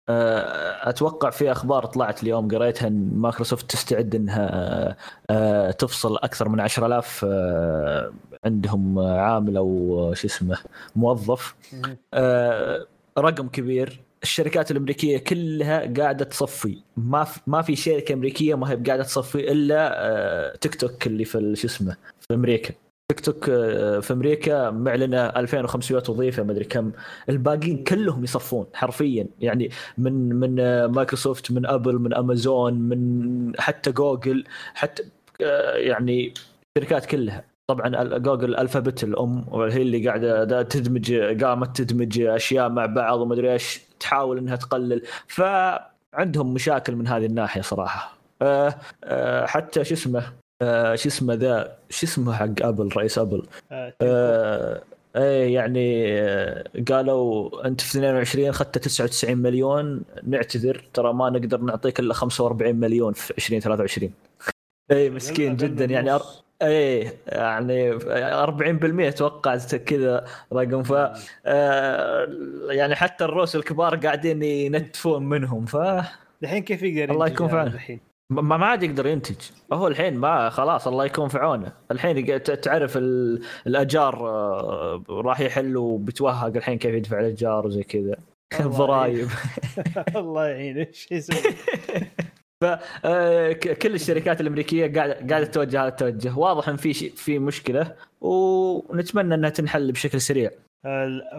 آه، أتوقع في أخبار طلعت اليوم قريتها إن مايكروسوفت تستعد إنها آه، آه، تفصل أكثر من 10000 آه، عندهم عامل أو شو اسمه موظف. آه، رقم كبير. الشركات الأمريكية كلها قاعدة تصفي. ما في ما في شركة أمريكية ما هي قاعدة تصفي إلا آه، تيك توك اللي في شو اسمه في أمريكا. تيك توك آه، في أمريكا معلنة 2500 وظيفه ما أدري كم. الباقيين كلهم يصفون حرفيا. يعني من من مايكروسوفت من أبل من أمازون من حتى جوجل حتى يعني الشركات كلها. طبعا جوجل الفابت الأم وهي اللي قاعدة تدمج قامت تدمج أشياء مع بعض وما أدري إيش تحاول إنها تقلل. فعندهم مشاكل من هذه الناحية صراحة. آه آه حتى شو اسمه آه شو اسمه ذا شو اسمه حق أبل رئيس أبل؟ آه آه إيه يعني قالوا أنت في 22 اخذت 99 مليون نعتذر ترى ما نقدر نعطيك إلا 45 مليون في 2023 اي مسكين جدا يعني أر... إيه يعني 40% أتوقع كذا رقم. ف آه، يعني حتى الروس الكبار قاعدين ينتفون منهم. ف الحين كيف يقدر الله يكون في هذا عونه. الحين؟ ما ما عاد يقدر ينتج. هو الحين ما خلاص الله يكون في عونه. الحين تعرف ال- الأجار آه، راح يحل وبيتوهق الحين كيف يدفع الايجار وزي كذا. الضرايب الله يعين. إيش يسوي؟ آه، ك- كل الشركات الأمريكية قاعدة قاعدة توجه هذا التوجه واضح إن في شيء في مشكلة ونتمنى إنها تنحل بشكل سريع.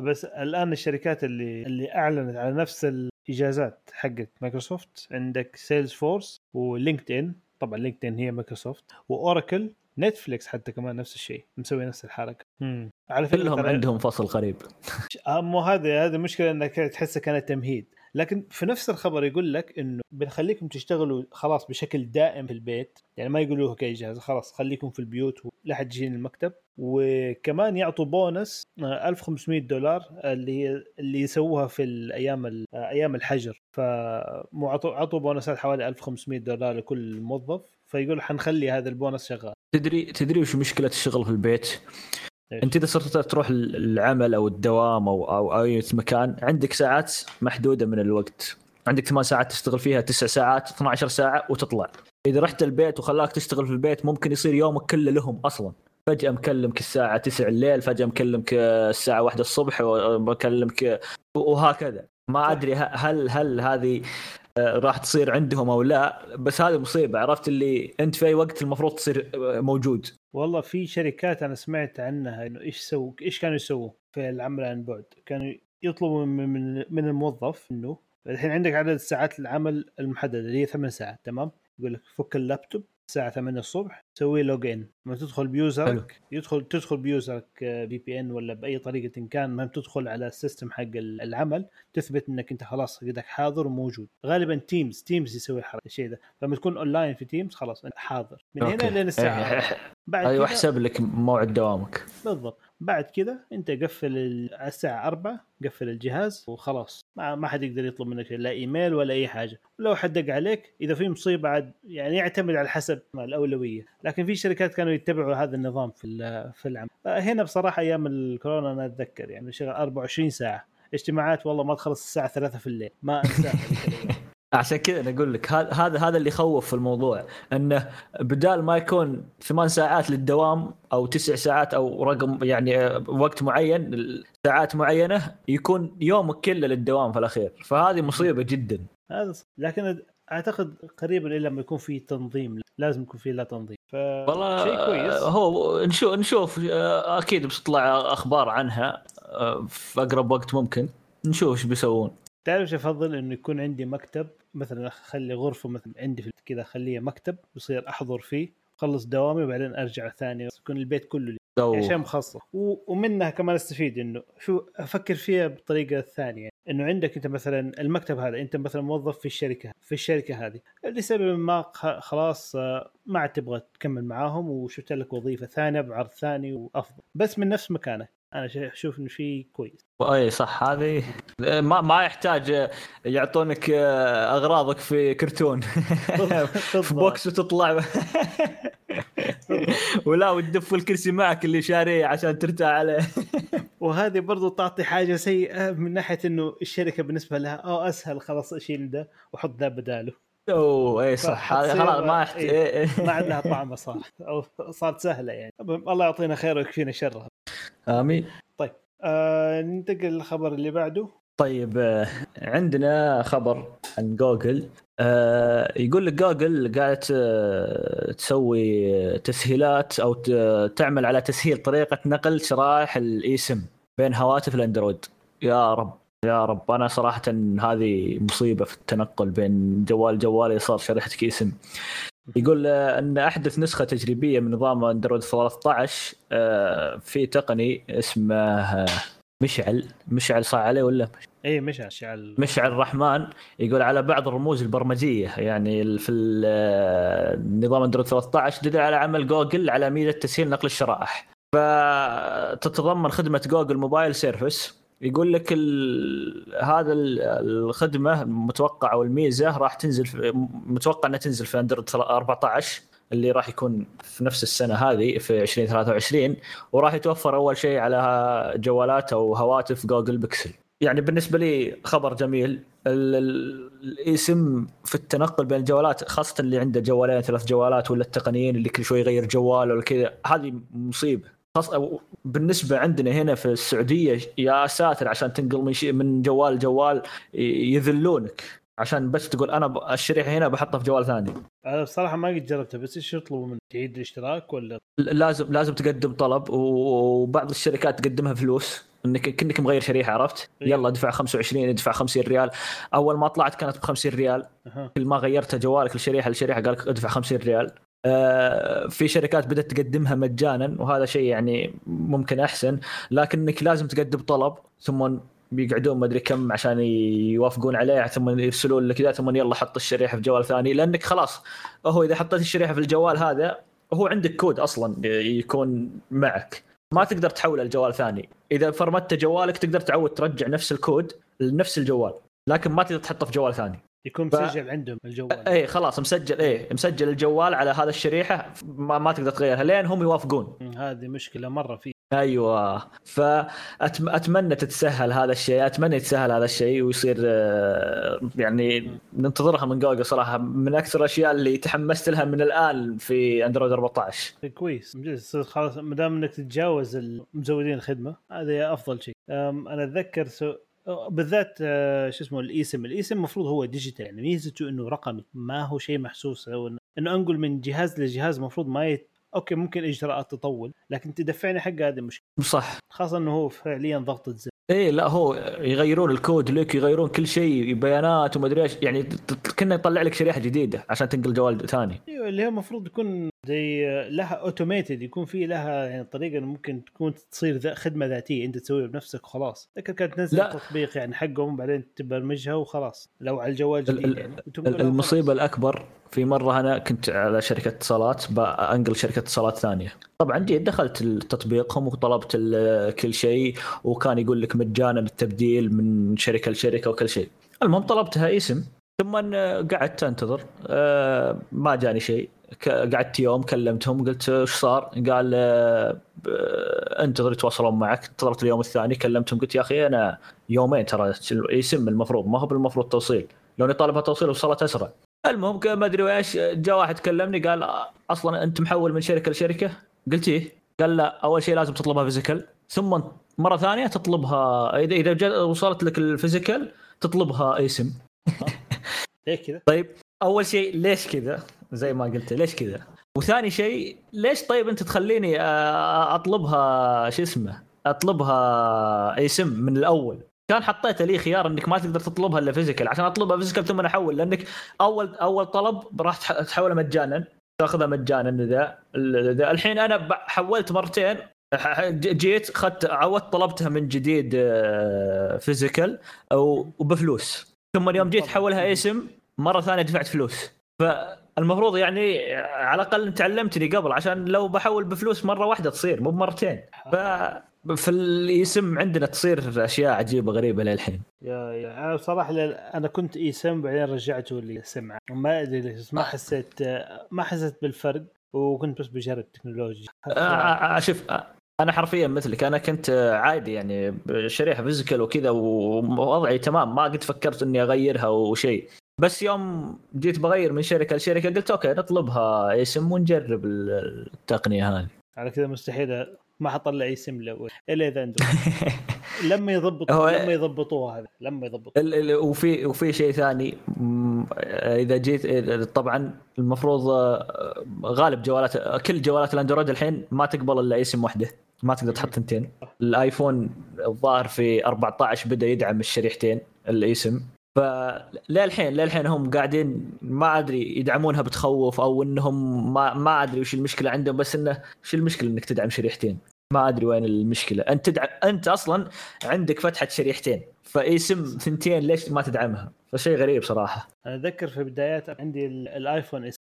بس الآن الشركات اللي اللي أعلنت على نفس الإجازات حقت مايكروسوفت عندك Salesforce و LinkedIn طبعا LinkedIn هي مايكروسوفت وأوراكل نتفليكس حتى كمان نفس الشيء مسوي نفس الحركة. مم. على فكرة كلهم عندهم فصل غريب آه، مو هذا هذا مشكلة إنك تحسها كانت تمهيد. لكن في نفس الخبر يقول لك إنه بنخليكم تشتغلوا خلاص بشكل دائم في البيت. يعني ما يقولوا كاجازه خلاص خليكم في البيوت ولا حد يجيني المكتب. وكمان يعطوا بونس آه، 1500 دولار اللي هي اللي يسووها في الأيام ال- آه، أيام الحجر. فمو عطوا عطوا بونسات حوالي 1500 دولار لكل موظف. فيقول حنخلي هذا البونس شغال. تدري تدري وش مشكلة الشغل في البيت؟ إيش؟ أنت إذا صرت تروح العمل أو الدوام أو أو أي مكان عندك ساعات محدودة من الوقت. عندك ثمان ساعات تشتغل فيها تسع ساعات 12 ساعة وتطلع. إذا رحت البيت وخلاك تشتغل في البيت ممكن يصير يومك كله لهم أصلا. فجأة مكلمك الساعة 9 الليل فجأة مكلمك الساعة 1 الصبح ومكلمك وهكذا. ما أدري هل هل هذه راح تصير عندهم أو لا بس هذه مصيبة عرفت اللي أنت في أي وقت المفروض تصير آه، موجود. والله في شركات أنا سمعت عنها إنه إيش سووا إيش كانوا يسووا في العمل عن بعد؟ كانوا يطلبوا من من, من الموظف إنه الحين عندك عدد ساعات العمل المحددة اللي هي ثمان ساعات تمام؟ يقول لك فك اللابتوب الساعة 8 الصبح سوي log in لما تدخل حلو. ب user ك يدخل تدخل ب user ك VPN ولا بأي طريقة إن كان ما تدخل على ال system حق العمل تثبت إنك أنت خلاص قدك حاضر وموجود. غالبا Teams Teams يسوي الشيء ده. لما تكون اونلاين في Teams خلاص أنت حاضر. من هنا okay. لين الساعة إيه، 4. بعد أيوه أحسب لك موعد دوامك. بالضبط. بعد كذا أنت قفل على الساعة 4 قفل الجهاز وخلاص. ما, ما حد يقدر يطلب منك لا إيميل ولا أي حاجة. ولو حد دق عليك إذا في مصيبة عاد يعني يعتمد على حسب الأولوية. لكن في شركات كانوا يتبعوا هذا النظام في ال- في العمل. آه، هنا بصراحة أيام الكورونا أنا أتذكر يعني شغل 24 ساعة. اجتماعات والله ما تخلص الساعة 3 في الليل. ما أنساها. عشان كذا أنا أقول لك هذا هذا هذا اللي يخوف في الموضوع إنه بدال ما يكون ثمان ساعات للدوام أو تسع ساعات أو رقم يعني آه، وقت معين ساعات معينة يكون يومك كله للدوام في الأخير. فهذه مصيبة جدا. هذا. لكن أعتقد قريبا الا لما يكون في تنظيم. لازم يكون في له تنظيم. ف والله شيء كويس. هو نشوف نشوف آه، أكيد بتطلع أخبار عنها آه، في أقرب وقت ممكن. نشوف إيش بيسوون. تعرف إيش أفضل؟ إنه يكون عندي مكتب مثلا أخلي غرفة مثلا عندي في كذا أخليها مكتب يصير أحضر فيه أخلص دوامي وبعدين أرجع ثاني. يكون البيت كله لي. عشان مخصص. و- ومنها كمان أستفيد إنه شو أفكر فيها بالطريقة الثانية إنه عندك أنت مثلا المكتب هذا أنت مثلا موظف في الشركة في الشركة هذه. لسبب ما خلاص آه، ما عاد تبغى تكمل معاهم وشفت لك وظيفة ثانية بعرض ثاني وأفضل. بس من نفس مكانك أنا أشوف إنه شيء كويس. أي صح. هذه ما ما يحتاج يعطونك أغراضك في كرتون. في بوكس وتطلع. ولا وتدف الكرسي معك اللي شاريه عشان ترتاح عليه. وهذه برضو تعطي حاجة سيئة من ناحية إنه الشركة بالنسبة لها آه أسهل خلاص أشيل ده وحط ده بداله. أوه اي صح. خلاص ما يحتاج. إيه. ما عاد لها طعمة صار أو صارت سهلة يعني. المهم الله يعطينا خير ويكفينا شرها. آمين. آه ننتقل للخبر اللي بعده. طيب آه، عندنا خبر عن جوجل. آه، يقول لك جوجل قاعدة آه، تسوي تسهيلات أو تعمل على تسهيل طريقة نقل شرائح الإيسم بين هواتف الأندرويد. يا رب يا رب. أنا صراحة هذه مصيبة في التنقل بين جوال جوالي صار شريحتك اسم يقول آه، أن أحدث نسخة تجريبية من نظام أندرويد 13 آه، في تقني اسمه آه، مشعل مشعل صار عليه ولا؟ اي مش اشعل مشعل الرحمن يقول على بعض الرموز البرمجية يعني في ال- آه، نظام أندرويد 13 دليل على عمل جوجل على ميزة تسهيل نقل الشرائح. فتتضمن خدمة Google Mobile Service. يقول لك ال... هذا ال- الخدمة المتوقعه والميزه راح تنزل في... متوقع إنها تنزل في أندرويد 14 اللي راح يكون في نفس السنة هذه في 2023 وراح يتوفر أول شيء على جوالات أو هواتف جوجل بيكسل. يعني بالنسبة لي خبر جميل. ال- ال- الاسم في التنقل بين الجوالات خاصة اللي عنده جوالين ثلاث جوالات ولا التقنيين اللي كل شوي يغير جوال ولا كذا هذه مصيبة. خاصة بالنسبة عندنا هنا في السعودية يا ساتر عشان تنقل من من جوال لجوال يذلونك. عشان بس تقول أنا ب- الشريحة هنا بحطها في جوال ثاني أنا بصراحة ما قد جربتها بس إيش يطلبوا منك تعيد الاشتراك ولا لازم لازم تقدم طلب وبعض الشركات تقدمها فلوس انك كانك مغير شريحة عرفت؟ إيه. يلا ادفع 25 ادفع 50 ريال أول ما طلعت كانت ب 50 ريال أها. كل ما غيرت جوالك لشريحة لشريحة قال لك ادفع 50 ريال آه، في شركات بدأت تقدمها مجانا وهذا شيء يعني ممكن أحسن لكنك لازم تقدم طلب ثم بيقعدون ما أدري كم عشان يوافقون عليه ثم يرسلون لك ذا ثم يلا حط الشريحة في جوال ثاني لأنك خلاص هو إذا حطيت الشريحة في الجوال هذا هو عندك كود أصلا يكون معك. ما تقدر تحوله لجوال ثاني. إذا فرمت جوالك تقدر تعود ترجع نفس الكود لنفس الجوال لكن ما تقدر تحطه في جوال ثاني. يكون ف- مسجل عندهم الجوال. اي خلاص مسجل إيه مسجل الجوال على هذا الشريحة ما, ما تقدر تغيرها لين هم يوافقون. هذه مشكلة مرة في أيوه. فأتمنى تتسهل هذا الشيء. أتمنى يتسهل هذا الشيء ويصير آه، يعني ننتظرها من جوجل صراحة. من أكثر الأشياء اللي تحمست لها من الآن في أندرويد 14 كويس. خلاص ما دام إنك تتجاوز مزودين الخدمة هذا أفضل شيء. أنا أتذكر سو... بالذات آه، شو اسمه ال eSIM ال eSIM المفروض هو digital. يعني ميزته إنه رقمي. ما هو شيء محسوس. أو إنه أنقل من جهاز لجهاز المفروض ما يت... okay ممكن إجراءات تطول لكن تدفعني حق هذه مشكله صح. خاصة إنه هو فعليا ضغطه زر إيه لا هو يغيرون الكود لك يغيرون كل شيء بيانات وما أدري إيش. يعني كنا يطلع لك شريحة جديدة عشان تنقل جوال ثاني. أيوه اللي هي المفروض يكون زي لها اوتوميتد يكون في لها يعني طريقة ممكن تكون تصير خدمة ذاتية أنت تسويها بنفسك وخلاص. لكن كانت تنزل. تطبيق يعني حقهم بعدين تبرمجها وخلاص. لو على الجوال جديد يعني المصيبة الأكبر في مرة أنا كنت على شركة اتصالات بانقل شركة اتصالات ثانية. طبعا جيت دخلت تطبيقهم وطلبت كل شيء وكان يقول لك مجانا التبديل من شركة لشركة وكل شيء. المهم طلبتها اسم ثم قعدت أنتظر آه، ما جاني شيء. قعدت يوم كلمتهم قلت وش صار؟ قال آه، انتظر يتواصلون معك. انتظرت اليوم الثاني كلمتهم قلت يا أخي أنا يومين ترى يسم المفروض ما هو بالمفروض توصيل. لو اني طالبها توصيل وصلت أسرع. المهم ما أدري إيش جاء واحد كلمني قال أصلا أنت محول من شركة لشركة؟ قلت إيه. قال لا أول شيء لازم تطلبها فيزيكال ثم مرة ثانية تطلبها اذا إذا وصلت لك ال physical تطلبها eSIM ليه كذا؟ طيب أول شيء ليش كذا؟ زي ما قلت ليش كذا؟ وثاني شيء ليش طيب أنت تخليني أطلبها شو اسمه؟ أطلبها eSIM من الأول. كان حطيت لي خيار إنك ما تقدر تطلبها إلا physical عشان أطلبها physical ثم أحول لأنك أول أول طلب راح تحولها مجانا. تأخذها مجانا ذا الحين أنا حولت مرتين جيت اخذت عودت طلبتها من جديد physical وبفلوس. ثم اليوم جيت احولها eSIM مرة ثانية دفعت فلوس. فالمفروض يعني على الأقل تعلمتني قبل عشان لو بحول بفلوس مرة واحدة تصير مو بمرتين. ف في ال eSIM عندنا تصير أشياء عجيبة غريبة للحين. يا يا أنا بصراحة أنا كنت اسم بعدين رجعته لسمعه ما أدري ليش ما حسيت ما حسيت بالفرق وكنت بس بجرب تكنولوجيا آه، آه، آه، شوف أنا حرفيا مثلك أنا كنت عادي يعني شريحه physical وكذا ووضعي تمام ما قد فكرت إني أغيرها وشيء بس يوم جيت بغير من شركة لشركة قلت okay نطلبها. eSIM ونجرب التقنية هذه. على كذا مستحيل ما حطلع eSIM له إلا إذا لما يضبط لما يضبطوها هذا لما يضبطوها. وفي وفي شيء ثاني. إذا جيت طبعا المفروض آه، غالب جوالات كل جوالات الأندرويد الحين ما تقبل إلا اسم واحدة ما تقدر تحط ثنتين الآيفون الظاهر في 14 بدأ يدعم الشريحتين الاسم فللحين للحين هم قاعدين ما أدري يدعمونها بتخوف أو إنهم ما ما أدري وش المشكلة عندهم بس إنه وش المشكلة إنك تدعم شريحتين؟ ما أدري وين المشكلة. أنت تدعم أنت أصلا عندك فتحة شريحتين فاسم ثنتين ليش ما تدعمها؟ فشيء غريب صراحة. أنا اتذكر في بدايات عندي الآيفون S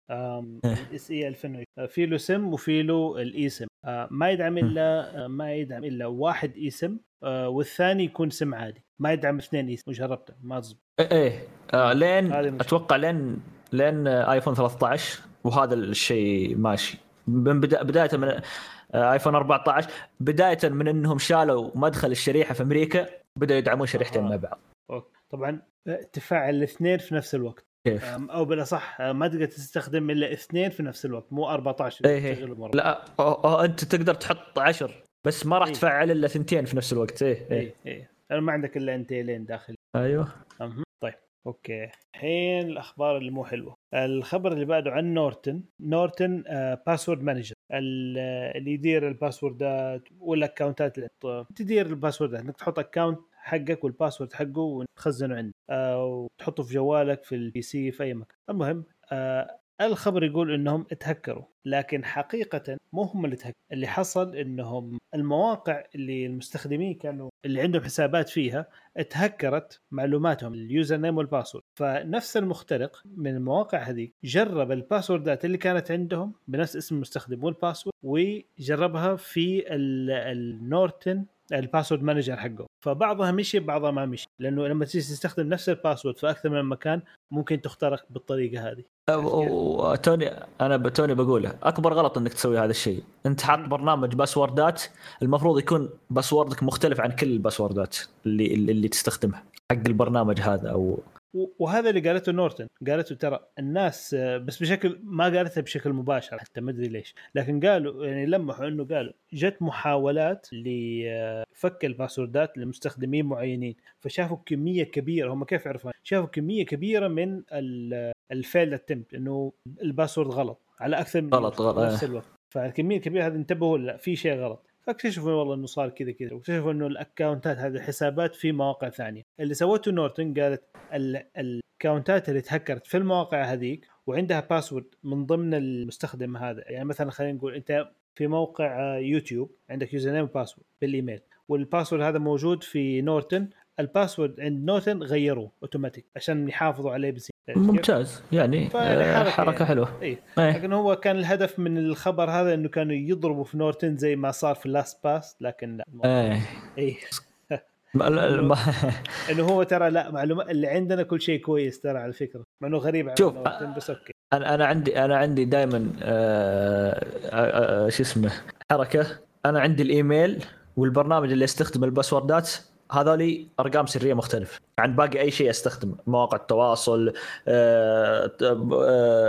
SE 2000 في له SIM وفي له ال eSIM. آه، ما يدعم الا آه، ما يدعم إلا واحد إي سم آه، والثاني يكون سم عادي. ما يدعم اثنين إي سم وجربته ما تزبط إيه, إيه. آه لين أتوقع لين لين آيفون 13 وهذا الشيء ماشي من بداية من آيفون 14 بداية من إنهم شالوا مدخل الشريحة في أمريكا بدأوا يدعمون شريحتين آه. مع بعض okay. طبعا تفعل الاثنين في نفس الوقت كيف؟ أو بالأصح ما تقدر تستخدم إلا اثنين في نفس الوقت مو 14 إيه, إيه. لا أو أو أنت تقدر تحط 10 بس ما راح إيه. تفعل إلا ثنتين في نفس الوقت إيه إيه, إيه. إيه. ما عندك إلا ثنتين داخل أيوه طيب okay. الحين الأخبار اللي مو حلوة. الخبر اللي بعده عن نورتن. نورتن آه password manager اللي يدير الباسوردات والاكونتات اللي تدير الباسوردات انك تحط account حقك وال password حقه وتخزنه عندك. آه وتحطه في جوالك في ال PC في أي مكان. المهم آه الخبر يقول إنهم اتهكروا لكن حقيقة مو هم اللي تهكروا اللي حصل إنهم المواقع اللي المستخدمين كانوا اللي عندهم حسابات فيها اتهكرت معلوماتهم ال username وال password. فنفس المخترق من المواقع هذيك جرب الباسوردات اللي كانت عندهم بنفس اسم المستخدم وال password وجربها في النورتن ال password manager حقه فبعضها مشي بعضها ما مشي. لأنه لما تيجي تستخدم نفس ال password في أكثر من مكان ممكن تخترق بالطريقة هذه. توني أنا توني بقوله أكبر غلط إنك تسوي هذا الشيء. أنت حاط برنامج باسوردات المفروض يكون password ك مختلف عن كل الباسوردات اللي اللي تستخدمها حق البرنامج هذا أو وهذا اللي قالته نورتن قالته ترى الناس بس بشكل ما قالتها بشكل مباشر حتى ما أدري ليش. لكن قالوا يعني لمحوا إنه قالوا جت محاولات لفك الباسوردات لمستخدمين معينين. فشافوا كمية كبيرة هم كيف عرفوا شافوا كمية كبيرة من ال failed attempt إنه ال password غلط على أكثر من غلط غلط نفس الوقت. فالكمية الكبيرة هذه انتبهوا لا في شيء غلط. فاكتشفوا والله إنه صار كذا كذا. واكتشفوا إنه الاكونتات هذه الحسابات في مواقع ثانية. اللي سوته نورتن قالت الاكونتات اللي تهكرت في المواقع هذيك وعندها password من ضمن المستخدم هذا. يعني مثلا خلينا نقول أنت في موقع يوتيوب عندك username و password بال email. وال password هذا موجود في نورتن ال password عند نورتن غيروه أوتوماتيك عشان يحافظوا عليه بس ممتاز. يعني حركه, حركة يعني. حلوة. اي إيه. لكن هو كان الهدف من الخبر هذا إنه كانوا يضربوا في نورتن زي ما صار في ال LastPass لكن لا. إيه. اي إنه هو ترى لا معلومات اللي عندنا كل شيء كويس ترى على فكرة. مع إنه غريب على شوف بس okay. أنا أنا عندي أنا عندي دائما آه، آه، آه، شو اسمه حركة. أنا عندي الإيميل والبرنامج اللي يستخدم الباسوردات. هذولي أرقام سرية مختلفه عن باقي أي شيء أستخدم. مواقع التواصل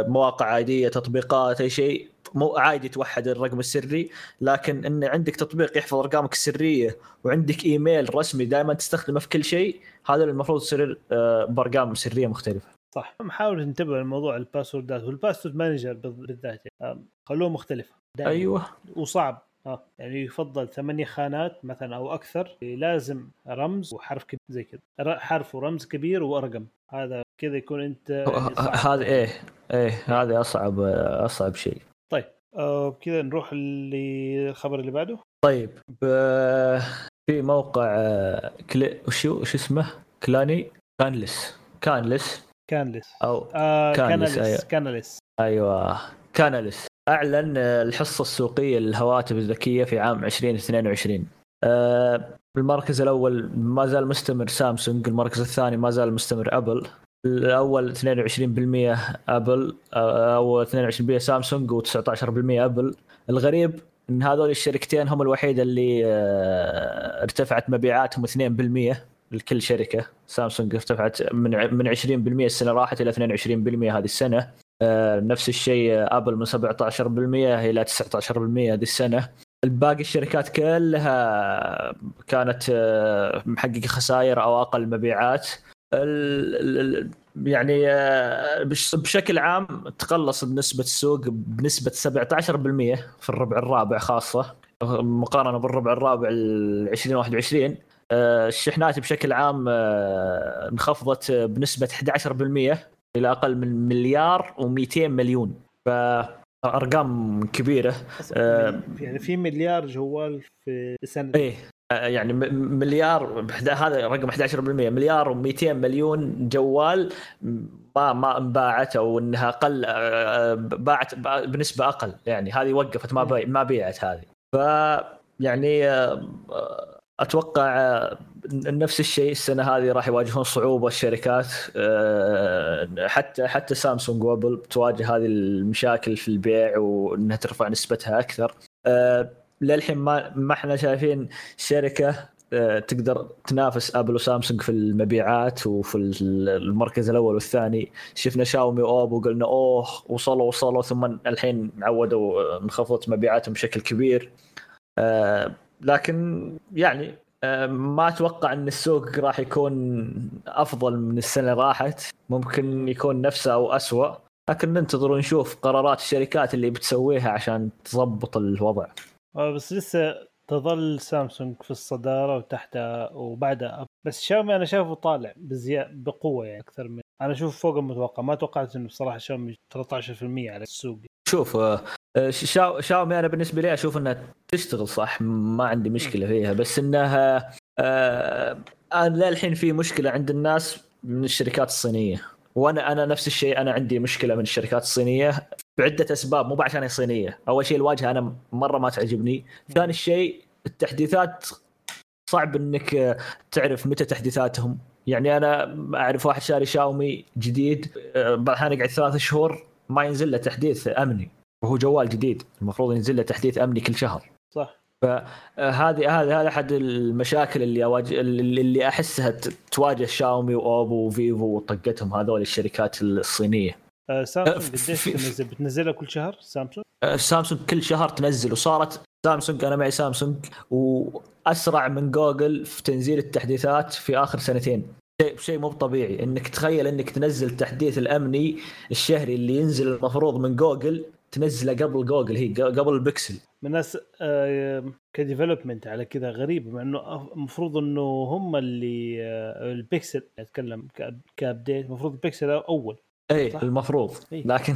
مواقع عادية تطبيقات أي شيء. مو عادي توحد الرقم السري لكن إن عندك تطبيق يحفظ أرقامك السرية وعندك إيميل رسمي دائما تستخدمه في كل شيء هذا المفروض يصير آه، بأرقام سرية مختلفة. صح. نحاول ننتبه لموضوع الباسوردات وال password manager بالذات يعني. خلوه مختلف. دائما. أيوه. وصعب. آه. يعني يفضل ثمانية خانات مثلا أو أكثر. لازم رمز وحرف كبير زي كذا. حرف ورمز كبير وأرقام. هذا كذا يكون أنت يعني هذا إيه إيه هذا أصعب أصعب شيء. طيب آه كذا نروح للخبر اللي بعده. طيب في موقع آه، كلي وشو وش اسمه؟ كلاني؟ Canalys. Canalys. Canalys. أو آه Canalys أيوة. Canalys. أيوه. Canalys. أعلن آه، الحصة السوقية للهواتف الذكية في عام 2022 آه المركز الأول ما زال مستمر سامسونج المركز الثاني ما زال مستمر أبل. الأول 22% أبل أو 22% سامسونج و19% أبل. الغريب إن هذول الشركتين هم الوحيده اللي آه، ارتفعت مبيعاتهم 2% لكل شركة. سامسونج ارتفعت من من 20% السنة راحت إلى 22% هذه السنة. آه، نفس الشيء ابل من 17% إلى 19% هذه السنة. الباقي الشركات كلها كانت آه، محققة خسائر أو أقل مبيعات. يعني آه، بشكل عام تقلص بنسبة السوق بنسبة 17% في الربع الرابع خاصة. مقارنة بالربع الرابع ال 2021 آه، الشحنات بشكل عام آه، انخفضت بنسبة 11% إلى أقل من مليار و200 مليون. فأرقام كبيرة. يعني في مليار جوال في السنة. إيه يعني مليار هذا رقم 11% مليار و200 مليون جوال ما ما انباعت أو إنها قل باعت بنسبة أقل. يعني هذه وقفت ما ما بيعت هذه. ف يعني أتوقع نفس الشيء السنة هذه راح يواجهون صعوبة الشركات حتى حتى سامسونج وأبل تواجه هذه المشاكل في البيع وإنها ترفع نسبتها أكثر. للحين ما ما إحنا شايفين شركة آه، تقدر تنافس أبل وسامسونج في المبيعات وفي المركز الأول والثاني. شفنا شاومي واوبو قلنا أوه وصلوا وصلوا ثم الحين عودوا آه، انخفضت مبيعاتهم بشكل كبير. آه، لكن يعني ما أتوقع إن السوق راح يكون أفضل من السنة راحت. ممكن يكون نفسه أو اسوء لكن ننتظر ونشوف قرارات الشركات اللي بتسويها عشان تضبط الوضع. آه، بس لسه تظل سامسونج في الصدارة وتحتها وبعدها. بس شاومي أنا شايفه طالع بزياده بقوة يعني أكثر من أنا أشوف فوق المتوقع. ما توقعت إنه بصراحة شاومي 13% على السوق. شوف آه، شاو شاومي أنا بالنسبة لي أشوف إنها تشتغل صح ما عندي مشكلة فيها بس إنها آه أنا للحين في مشكلة عند الناس من الشركات الصينية. وأنا أنا نفس الشيء أنا عندي مشكلة من الشركات الصينية بعدة أسباب مو عشان هي صينية. أول شيء الواجهة أنا مرة ما تعجبني. ثاني شيء التحديثات صعب إنك آه، تعرف متى تحديثاتهم. يعني أنا أعرف واحد شاري شاومي جديد آه، بعض الاحيان يقعد ثلاث شهور ما ينزل له تحديث أمني. وهو جوال جديد المفروض ينزل له تحديث أمني كل شهر. صح. فهذه هذه هذا أحد المشاكل اللي أواجه اللي أحسها تواجه شاومي وأوبو وفيفو وطقتهم هذول الشركات الصينية. آه، سامسونج قديش تنزل؟ بتنزلها كل شهر سامسونج؟ آه، سامسونج كل شهر تنزل وصارت سامسونج أنا معي سامسونج وأسرع من جوجل في تنزيل التحديثات في آخر سنتين. شيء شيء مو طبيعي. إنك تخيل إنك تنزل التحديث الأمني الشهري اللي ينزل المفروض من جوجل تنزله قبل جوجل هي قبل البكسل. من ناس آه، ك development على كذا غريب مع إنه المفروض إنه هم اللي آه، البيكسل أتكلم ك update المفروض البيكسل أول. اي صح. المفروض إيه. لكن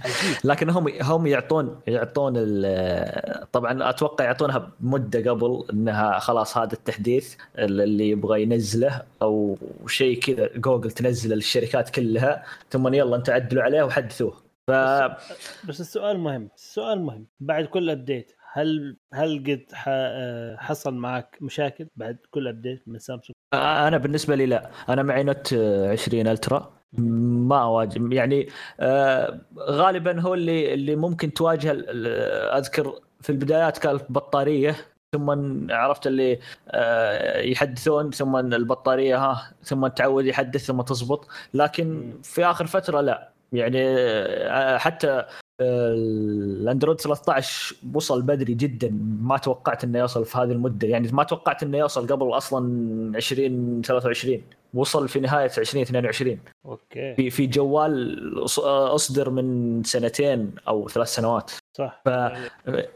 لكن هم هم يعطون يعطون ال- طبعا أتوقع يعطونها مده قبل إنها خلاص هذا التحديث اللي يبغى ينزله أو شيء كذا جوجل تنزله للشركات كلها ثم يلا أنت عدلوا عليه وحدثوه ف بس السؤال مهم السؤال مهم بعد كل update هل هل قد آه، حصل معك مشاكل بعد كل update من سامسونج؟ أنا بالنسبة لي لا أنا معي Note 20 Ultra ما أواجه. يعني آه، غالبا هو اللي اللي ممكن تواجه أذكر في البدايات كانت بطاريه ثم عرفت اللي آه، يحدثون ثم البطارية ها ثم تعود يحدث ثم تزبط. لكن. في آخر فترة لا. يعني آه، حتى الأندرويد 13 وصل بدري جدا ما توقعت إنه يوصل في هذه المدة. يعني ما توقعت إنه يوصل قبل أصلا 2023 وصل في نهاية 2022 أوكي. في في جوال أصدر من سنتين أو ثلاث سنوات. صح. ف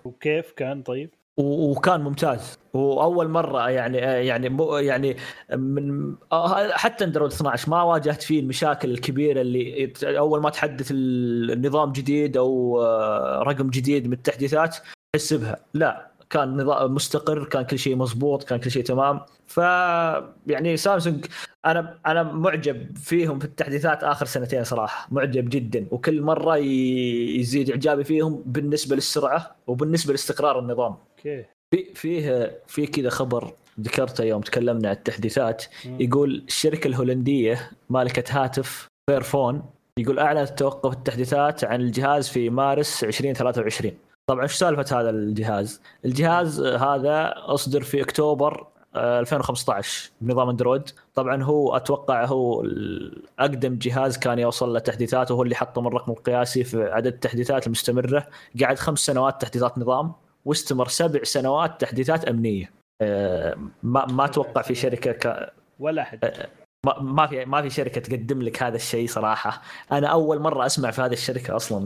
وكيف كان طيب؟ وكان ممتاز. وأول مرة يعني يعني مو يعني من حتى اندرويد 12 ما واجهت فيه المشاكل الكبيرة اللي أول ما تحدث النظام جديد أو آه، رقم جديد من التحديثات تحس بها. لا. كان نظام مستقر كان كل شيء مضبوط كان كل شيء تمام. ف يعني سامسونج أنا أنا معجب فيهم في التحديثات آخر سنتين صراحة. معجب جدا. وكل مرة يزيد إعجابي فيهم بالنسبة للسرعة وبالنسبة لاستقرار النظام. Okay. في فيه في كذا خبر ذكرته يوم تكلمنا عن التحديثات. يقول الشركة الهولندية مالكة هاتف فيرفون يقول أعلنت توقف التحديثات عن الجهاز في مارس 2023 طبعا إيش سالفة هذا الجهاز؟ الجهاز هذا أصدر في أكتوبر آه، 2015 بنظام أندرويد. طبعا هو أتوقع هو اقدم جهاز كان يوصل له تحديثات وهو اللي حطم الرقم القياسي في عدد التحديثات المستمرة. قعد خمس سنوات تحديثات نظام واستمر سبع سنوات تحديثات أمنية. آه، ما ما أتوقع في شركة ك... ولا أحد. ما في ما في شركة تقدم لك هذا الشيء صراحة. أنا أول مرة أسمع في هذه الشركة أصلا.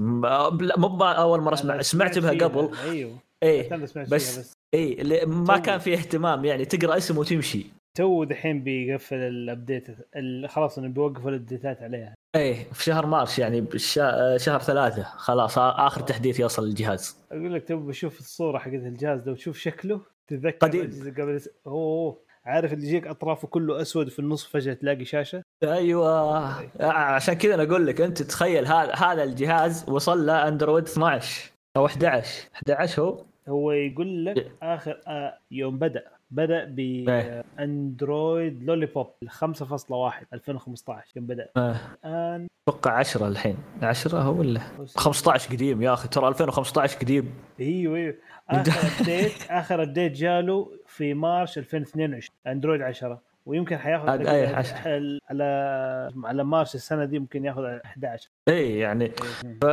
مو أول مرة أسمع. سمعت بها. قبل. أيوه. إيه بس- اللي ما. كان في اهتمام يعني. تقرأ اسم وتمشي. تو دحين بيقفل ال update ال- خلاص إنه بيوقفوا الابديتات عليها. إيه في شهر مارس يعني شهر ثلاثة. خلاص آخر تحديث يوصل للجهاز أقول لك تو بشوف الصورة حقت الجهاز ده وتشوف شكله تتذكر قديم. قبل أوه عارف اللي يجيك اطرافه كله أسود وفي النص فجأة تلاقي شاشة؟ أيوه. عشان كذا أنا أقول لك أنت تخيل هذا هذا الجهاز وصل له أندرويد 12 أو 11 11 هو. هو يقول لك آخر آه يوم بدأ. بدأ إيه. باندرويد Lollipop 5.1 2015 يوم بدأ. آه، الآن أتوقع 10 الحين. 10 هو ولا؟ 15 قديم يا أخي ترى 2015 قديم. أيوه أيوه. آخر update آخر update جاله في March 2022 أندرويد 10 ويمكن حياخذ أي عشرة. على على مارس السنة دي ممكن ياخذ 11 اي يعني إيه. ف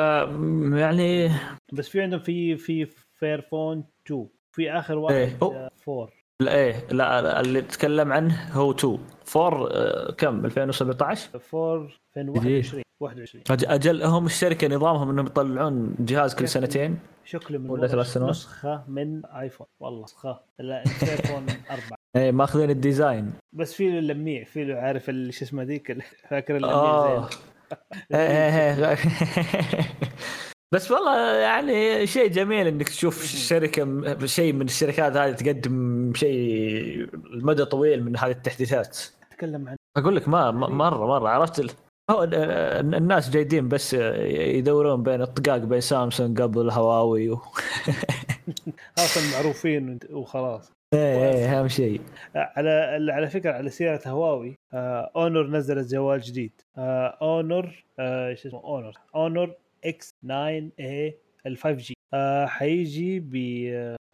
يعني بس في عندهم في في Fairphone 2 في آخر واحد إيه. أوه. آه، 4 لا إيه لا لا، اللي تتكلم عنه هو 2 4 آه، كم 2017 4 2021 21 أج- أجل هم الشركة نظامهم إنهم يطلعون جهاز كل سنتين؟ شكله من ولا ثلاث سنوات؟ نسخة من ايفون والله نسخة. لا ال Fairphone 4 إيه ماخذين ال design. بس في له اللميع في له عارف شو اسمه ذيك فاكر اللميع زي إيه، إيه، إيه. بس والله يعني شيء جميل إنك تشوف شركة شيء من الشركات هذه تقدم شيء لمدى طويل من هذه التحديثات. أتكلم عن أقول لك ما مرة مرة عرفت الناس جايدين بس يدورون بين الطقاق بين سامسونج قبل هواوي و... خلاص المعروفين وخلاص. إيه إيه أهم شيء. على على فكرة على سيرة هواوي آه Honor نزلت جوال جديد. آه Honor آه شو اسمه Honor Honor X9a ال 5G آه حيجي ب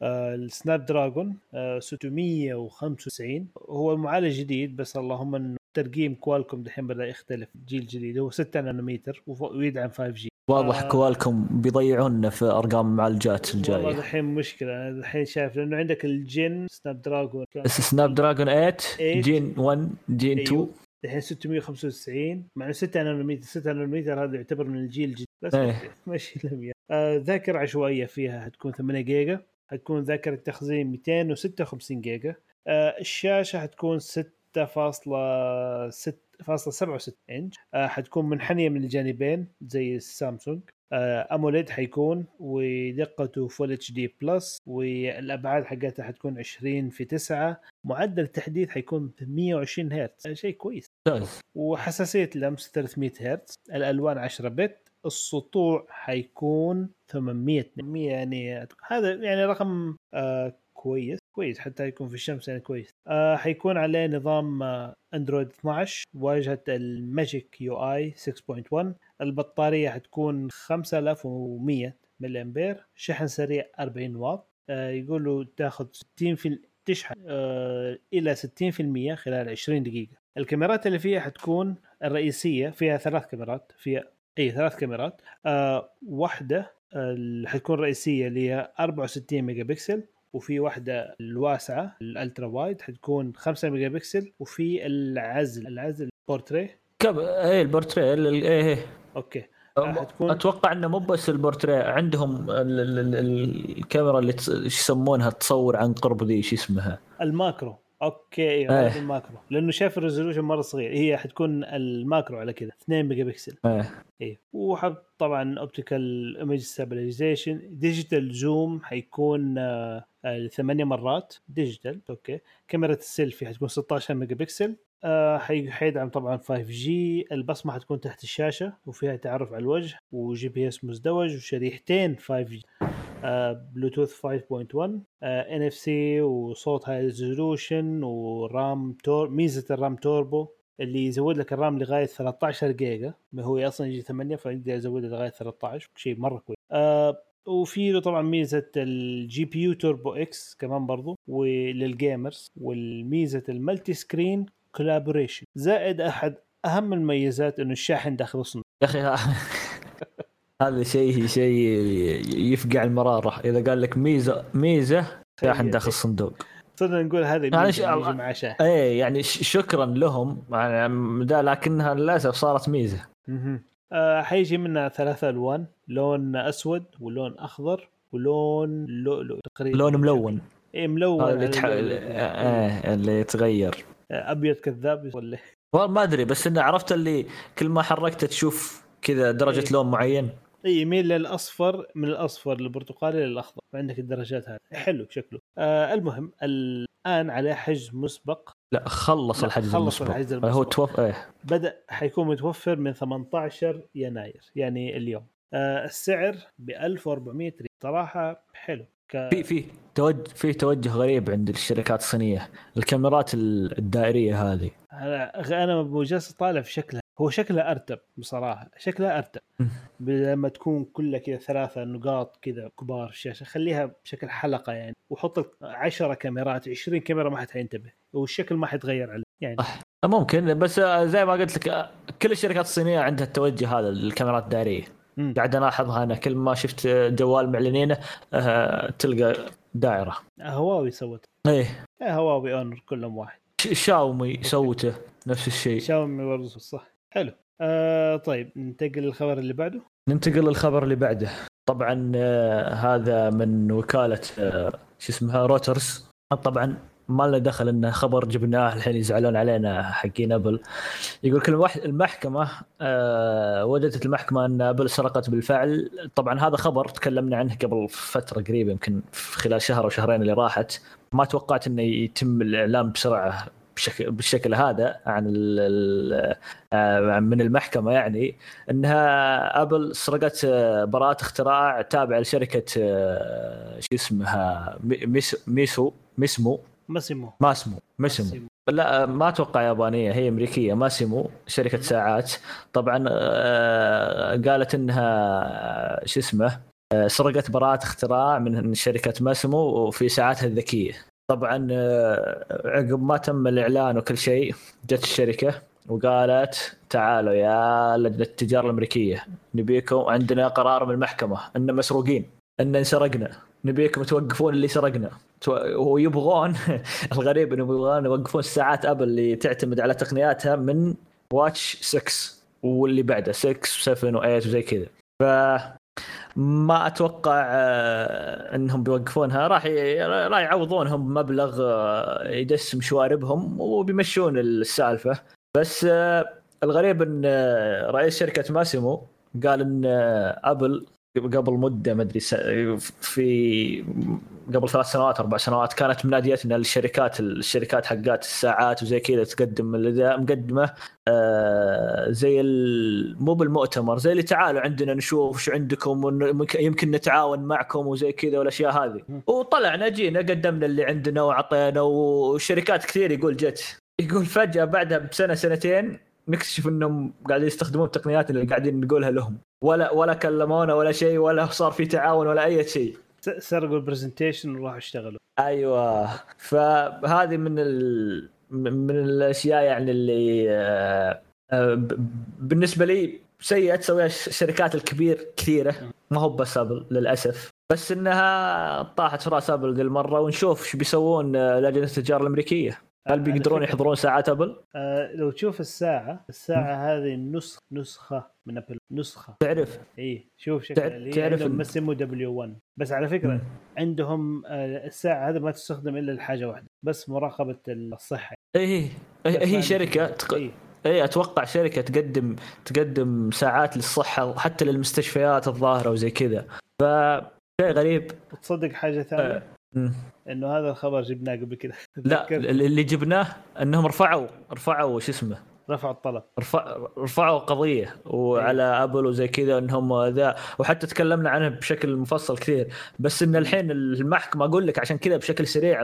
آه ال Snapdragon آه 695 هو معالج جديد بس اللهم انه ترقيم Qualcomm دحين بدأ يختلف الجيل الجديد هو 6 نانومتر ويدعم 5G واضح آه. Qualcomm بيضيعونا في أرقام المعالجات الجاية. والله الحين مشكلة أنا الحين شايف لأنه عندك ال Gen Snapdragon Snapdragon 8, 8 Gen 1 Gen 2 الحين 695 مع 6 نانومتر 6 نانومتر هذا يعتبر من الجيل الجديد. بس إيه. ماشي لمية آه ذاكرة عشوائية فيها هتكون 8 جيجا هتكون ذاكرة تخزين 256 جيجا. آه الشاشة هتكون 6 6.67 إنش. آه، حتكون منحنية من الجانبين زي السامسونج. آه، AMOLED حيكون ودقته Full HD Plus والأبعاد حقتها حتكون 20 في 9 معدل التحديث حيكون 120 هرتز. آه، شيء كويس. وحساسية اللمس 300 هرتز. الألوان 10 بت. السطوع حيكون 800 يعني هذا يعني رقم آه كويس. كويس حتى يكون في الشمس يعني كويس. آه حيكون عليه نظام آه اندرويد 12 واجهة ال Magic UI 6.1 البطارية حتكون 5100 ملي امبير شحن سريع 40 واط. آه يقولوا تاخذ 60 في تشحن آه إلى 60% خلال 20 دقيقة. الكاميرات اللي فيها حتكون الرئيسية فيها ثلاث كاميرات فيها إي ثلاث كاميرات. آه واحدة حتكون رئيسية اللي هي 64 ميجا بكسل. وفي واحدة الواسعة ال ultra wide حتكون 5 ميجا بكسل وفي العزل العزل بورتريه. كم إيه البورتريه ال- ال- إيه إيه. أوكي. حتكون أتوقع إنه مو بس البورتريه عندهم ال- ال- ال- الكاميرا اللي تس- يسمونها تصور عن قرب ذي شو اسمها؟ ال macro. أوكي أيوه إيه. هذا ال macro. لأنه شايف ال resolution مرة صغير. هي حتكون ال macro على كذا 2 ميجا بكسل إيه. إيه. وحط طبعا optical image stabilization digital zoom حيكون آه، آه، ثمانية مرات. digital أوكي. كاميرا السيلفي حتكون 16 ميجا بكسل آه، حي- حيدعم طبعا 5G البصمة حتكون تحت الشاشة وفيها تعرف على الوجه و GPS مزدوج وشريحتين 5G آه، بلوتوث 5.1 NFC وصوت high resolution و RAM Tur ميزة ال RAM Turbo اللي يزود لك ال RAM لغاية 13 جيجا ما هو أصلا يجي 8 فيقدر يزوده لغاية 13 شيء مرة كويس. آه وفي له طبعا ميزة ال GPU Turbo X كمان برضو ولل gamers والميزة ال multi-screen collaboration زائد أحد أهم المميزات إنه الشاحن داخل الصندوق. يا أخي هذا شيء شيء يفقع المرارة. إذا قال لك ميزة ميزة شاحن داخل الصندوق. صرنا نقول هذا يعني ميزة ش- معاه شاحن إيه يعني شكرا لهم. يعني ده لكنها للأسف صارت ميزة. آه حيجي منها ثلاثة ألوان. لون أسود ولون أخضر ولون لؤلؤ تقريبا. لون ملون. إيه ملون اللي على تح... اللؤلؤ. إيه اللي يتغير. آه، أبيض كذاب ولا ما أدري بس إنه عرفت اللي كل ما حركته تشوف كذا درجة إيه. لون معين؟ اي يميل للأصفر من الأصفر للبرتقالي للأخضر فعندك الدرجات هذه. حلو شكله. آه المهم الآن عليه حجز مسبق. لا خلص لا، الحجز خلص المسبق. الحجز هو المسبق. توف إيه. بدأ حيكون متوفر من 18 يناير يعني اليوم. آه السعر ب 1400 ريال. صراحة حلو. ك... في في توجه في توجه غريب عند الشركات الصينية. الكاميرات ال- الدائرية هذه. أنا أنا بجلس طالع في شكلها. هو شكلها أرتب بصراحة شكلها أرتب. لما تكون كلها كذا ثلاثة نقاط كذا كبار الشاشه خليها بشكل حلقة يعني وحط لك 10 كاميرات 20 كاميرا ما حد حينتبه والشكل ما حيتغير عليه يعني. ممكن بس زي ما قلت لك كل الشركات الصينية عندها التوجه هذا الكاميرات الدائرية. قاعد ألاحظها أنا كل ما شفت جوال معلنينه آه، تلقى دائرة. هواوي سوت إيه. هواوي Honor كلهم واحد. شاومي سوته نفس الشيء. شاومي برضه صح. حلو. آه طيب ننتقل للخبر اللي بعده. ننتقل للخبر اللي بعده. طبعا آه، هذا من وكالة آه، شو اسمها روترز. طبعا ما له دخل إنه خبر جبناه الحين يزعلون علينا حقين أبل. يقول كل المحكمة آه وجدت المحكمة إن أبل سرقت بالفعل. طبعا هذا خبر تكلمنا عنه قبل فترة قريبة يمكن خلال شهر أو شهرين اللي راحت. ما توقعت إنه يتم الاعلام بسرعة. بشكل بالشكل هذا عن من المحكمة يعني إنها أبل سرقت براءة اختراع تابعه لشركة شو اسمها مي- ميسو, ميسمو؟ ماسيمو. ماسمو ميسمو. لا ما أتوقع يابانية هي أمريكية ماسيمو شركة ساعات. طبعا آه، قالت إنها شو اسمه آه، سرقت براءة اختراع من شركة ماسمو في ساعاتها الذكية. طبعا آه، عقب ما تم الإعلان وكل شيء جت الشركة وقالت تعالوا يا لجنة التجارة الأمريكية نبيكم عندنا قرار من المحكمة أن مسروقين أن انسرقنا نبيكم توقفون اللي سرقنا. ويبغون الغريب إنهم يبغون يوقفون ساعات ابل اللي تعتمد على تقنياتها من واتش 6 واللي بعده 6 و7 و8 وزي كذا. ف ما أتوقع آه، إنهم بيوقفونها. راح راح يعوضونهم بمبلغ آه، يدسم شواربهم وبيمشون السالفة. بس آه، الغريب إن رئيس شركة ماسيمو قال إن أبل قبل مدة ما أدري في قبل ثلاث سنوات أربع سنوات كانت مناديتنا للشركات الشركات حقات الساعات وزي كذا تقدم مقدمة آه، زي مو بالمؤتمر زي اللي تعالوا عندنا نشوف شو عندكم يمكن نتعاون معكم وزي كذا والأشياء هذه. وطلعنا جينا قدمنا اللي عندنا وعطينا وشركات كثير يقول جت. يقول فجأة بعدها بسنة سنتين نكتشف إنهم قاعدين يستخدمون التقنيات اللي قاعدين نقولها لهم. ولا ولا كلمونا ولا شيء ولا صار في تعاون ولا أي شيء. سرقوا البرزنتيشن وراحوا اشتغلوا. أيوه. فهذه من ال... من الأشياء يعني اللي آه، آه، بالنسبة لي سيئة تسويها الشركات الكبير كثيرة. ما هو بس أبل للأسف. بس إنها طاحت في رأس أبل ذي المره ونشوف إيش بيسوون آه، لجنة التجارة الأمريكية. هل بيقدرون يحظرون ساعات أبل؟ آه لو تشوف الساعة الساعة هذه نسخ نسخة من أبل. نسخة. تعرف. إي شوف شكلها تعرف- اللي هي تعرف عندهم إن- Masimo W1 بس على فكرة مم. عندهم آه الساعة هذه ما تستخدم إلا لحاجة واحدة بس مراقبة الصحة. إيه هي, بس هي شركة تق... إيه. إي أتوقع شركة تقدم تقدم ساعات للصحة حتى للمستشفيات الظاهرة وزي كذا. ف شيء غريب. وتصدق حاجة ثانية؟ آه،. إنه هذا الخبر جبناه قبل كذا لا اللي جبناه إنهم رفعوا رفعوا شو اسمه رفعوا الطلب. رفع رفعوا قضية وعلى أبل وزي كذا إنهم ذا وحتى تكلمنا عنه بشكل مفصل كثير. بس إن الحين المحكمة أقول لك عشان كذا بشكل سريع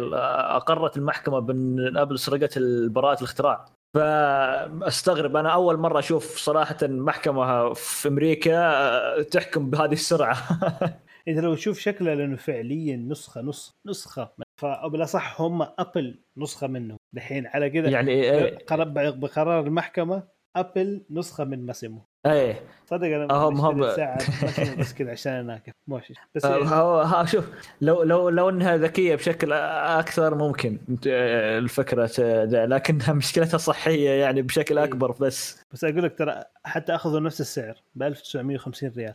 أقرت المحكمة بان أبل سرقت براءة الاختراع. فأستغرب أنا أول مرة أشوف صراحة محكمة في أمريكا تحكم بهذه السرعة. انت لو تشوف شكله لأنه فعليا نسخة نسخة نسخة. فبالأصح هم ابل نسخة منه. دحين على كذا يعني إيه؟ قرار بقرار المحكمة ابل نسخة من ماسيمو. إيه. صدق أنا هم- هم- ساعه بس كذا عشان اناكف ماشي بس آه، يعني هو ها شوف لو لو لو إنها ذكية بشكل أكثر ممكن آه، الفكرة ذا، لكنها مشكلتها صحية يعني بشكل إيه. أكبر بس. بس أقول لك ترى حتى أخذوا نفس السعر ب 1950 ريال.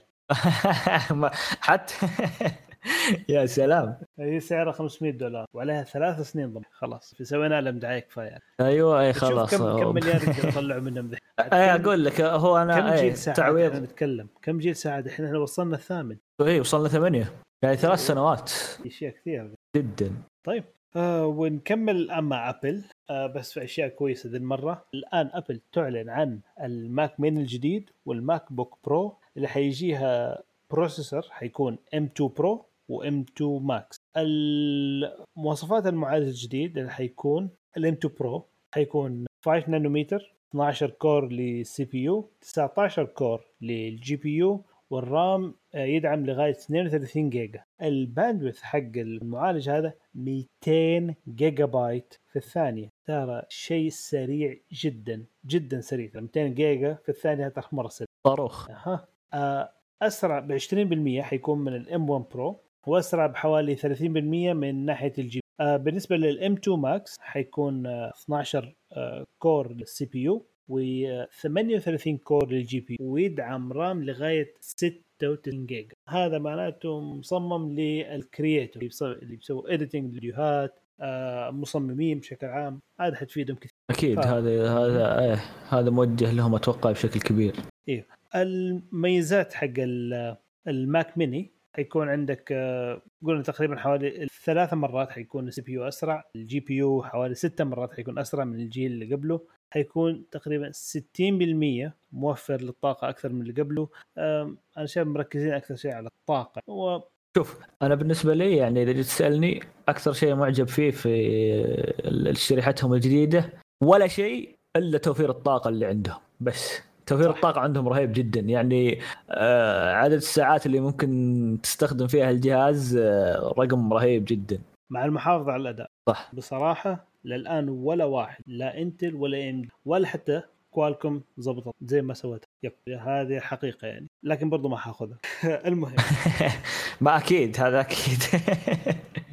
حتى يا سلام. هي سعرها 500 دولار وعليها ثلاث سنين ضمان خلاص. سوينا لهم دعايه كفايه يعني. أيوه أي خلاص كم كم مليار يطلعوا منهم أي أقول لك هو كم أنا جيل أي ساعات إحنا تعويض نتكلم كم جيل ساعات؟ إحنا إحنا وصلنا الثامن. اي وصلنا ثمانية. يعني ثلاث سنوات. أشياء كثير جدا. طيب. آه ونكمل مع أبل. آه بس في أشياء كويسة ذي المرة. الآن أبل تعلن عن ال Mac mini الجديد وال MacBook Pro. اللي حيجيها processor حيكون M2 Pro و M2 Max. المواصفات المعالج الجديد اللي حيكون ال M2 Pro. حيكون 5 نانومتر 12 core لل CPU 19 core لل GPU وال RAM آه، يدعم لغاية 32 جيجا. ال bandwidth حق المعالج هذا 200 جيجا بايت في الثانية. ترى شيء سريع جدا جدا سريع. 200 جيجا في الثانية ترى مرة سريع. صاروخ. أها. آه، أسرع ب 20% حيكون من ال M1 Pro وأسرع بحوالي 30% من ناحية ال G آه بالنسبة لل M2 Max حيكون آه 12 آه core لل CPU و 38 core لل GPU ويدعم RAM لغاية 36 جيجا. هذا معناته مصمم لل creator اللي بيسوي editing فيديوهات آه مصممين بشكل عام. هذا حتفيدهم كثير. أكيد ف- هذا هذا إيه هذا موجه لهم أتوقع بشكل كبير. المميزات حق ال- ال Mac mini حيكون عندك آه، قلنا تقريبا حوالي ثلاث مرات حيكون ال CPU أسرع ال GPU حوالي ست مرات حيكون أسرع من الجيل اللي قبله. حيكون تقريبا 60% موفر للطاقة أكثر من اللي قبله. أنا شايف مركزين أكثر شيء على الطاقة. هو شوف أنا بالنسبة لي يعني إذا جيت تسألني أكثر شيء معجب فيه في شريحتهم الجديدة ولا شيء إلا توفير الطاقة اللي عندهم بس. توفير صح. الطاقة عندهم رهيب جدا. يعني آه عدد الساعات اللي ممكن تستخدم فيها الجهاز آه رقم رهيب جدا. مع المحافظة على الأداء. صح. بصراحة للآن ولا واحد لا Intel ولا إم ولا حتى Qualcomm ضبطت زي ما سويتها yep هذه حقيقة يعني. لكن برضو ما حاخذها. المهم. ما أكيد هذا أكيد.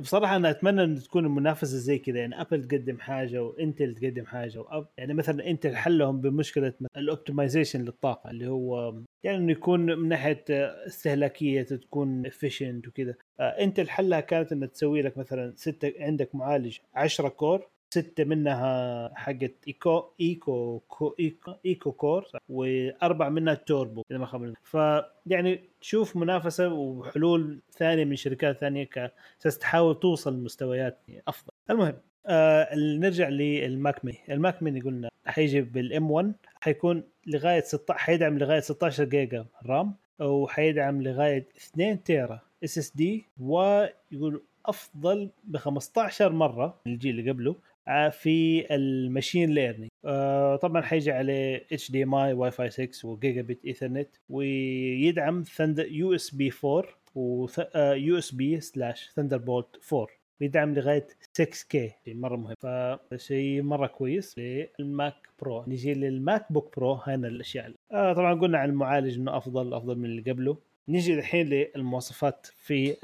بصراحة أنا أتمنى إن تكون المنافسة زي كذا. يعني Apple تقدم حاجة و Intel تقدم حاجة يعني مثلا Intel حلهم بمشكلة ال optimization للطاقة اللي هو يعني إنه يكون من ناحية استهلاكية تكون efficient وكذا. Intel حلها كانت إنها تسوي لك مثلا ستة عندك معالج 10 core ستة منها حقت eco eco co eco, eco core واربع منها توربو إذا ما خاب فيعني تشوف منافسة وحلول ثانية من شركات ثانية كاساس تحاول توصل لمستويات أفضل. المهم آه نرجع للماك مي الماك ميني قلنا حيجي بال M1 حيكون لغاية 16 حيدعم لغاية 16 giga RAM وحيدعم لغاية 2 tera SSD ويقول أفضل ب 15 مرة من الجيل اللي قبله. في ال machine learning. آه، طبعا حيجي عليه اتش دي ام اي واي فاي 6 وجيجا بت ايثرنت ويدعم Thunder USB 4 و USB slash Thunderbolt 4 بيدعم لغاية 6K مرة مهم. فشيء مرة كويس لل Mac Pro نجي لل MacBook Pro هنا الأشياء. آه طبعا قلنا عن المعالج إنه أفضل أفضل من اللي قبله. نيجي الحين للمواصفات في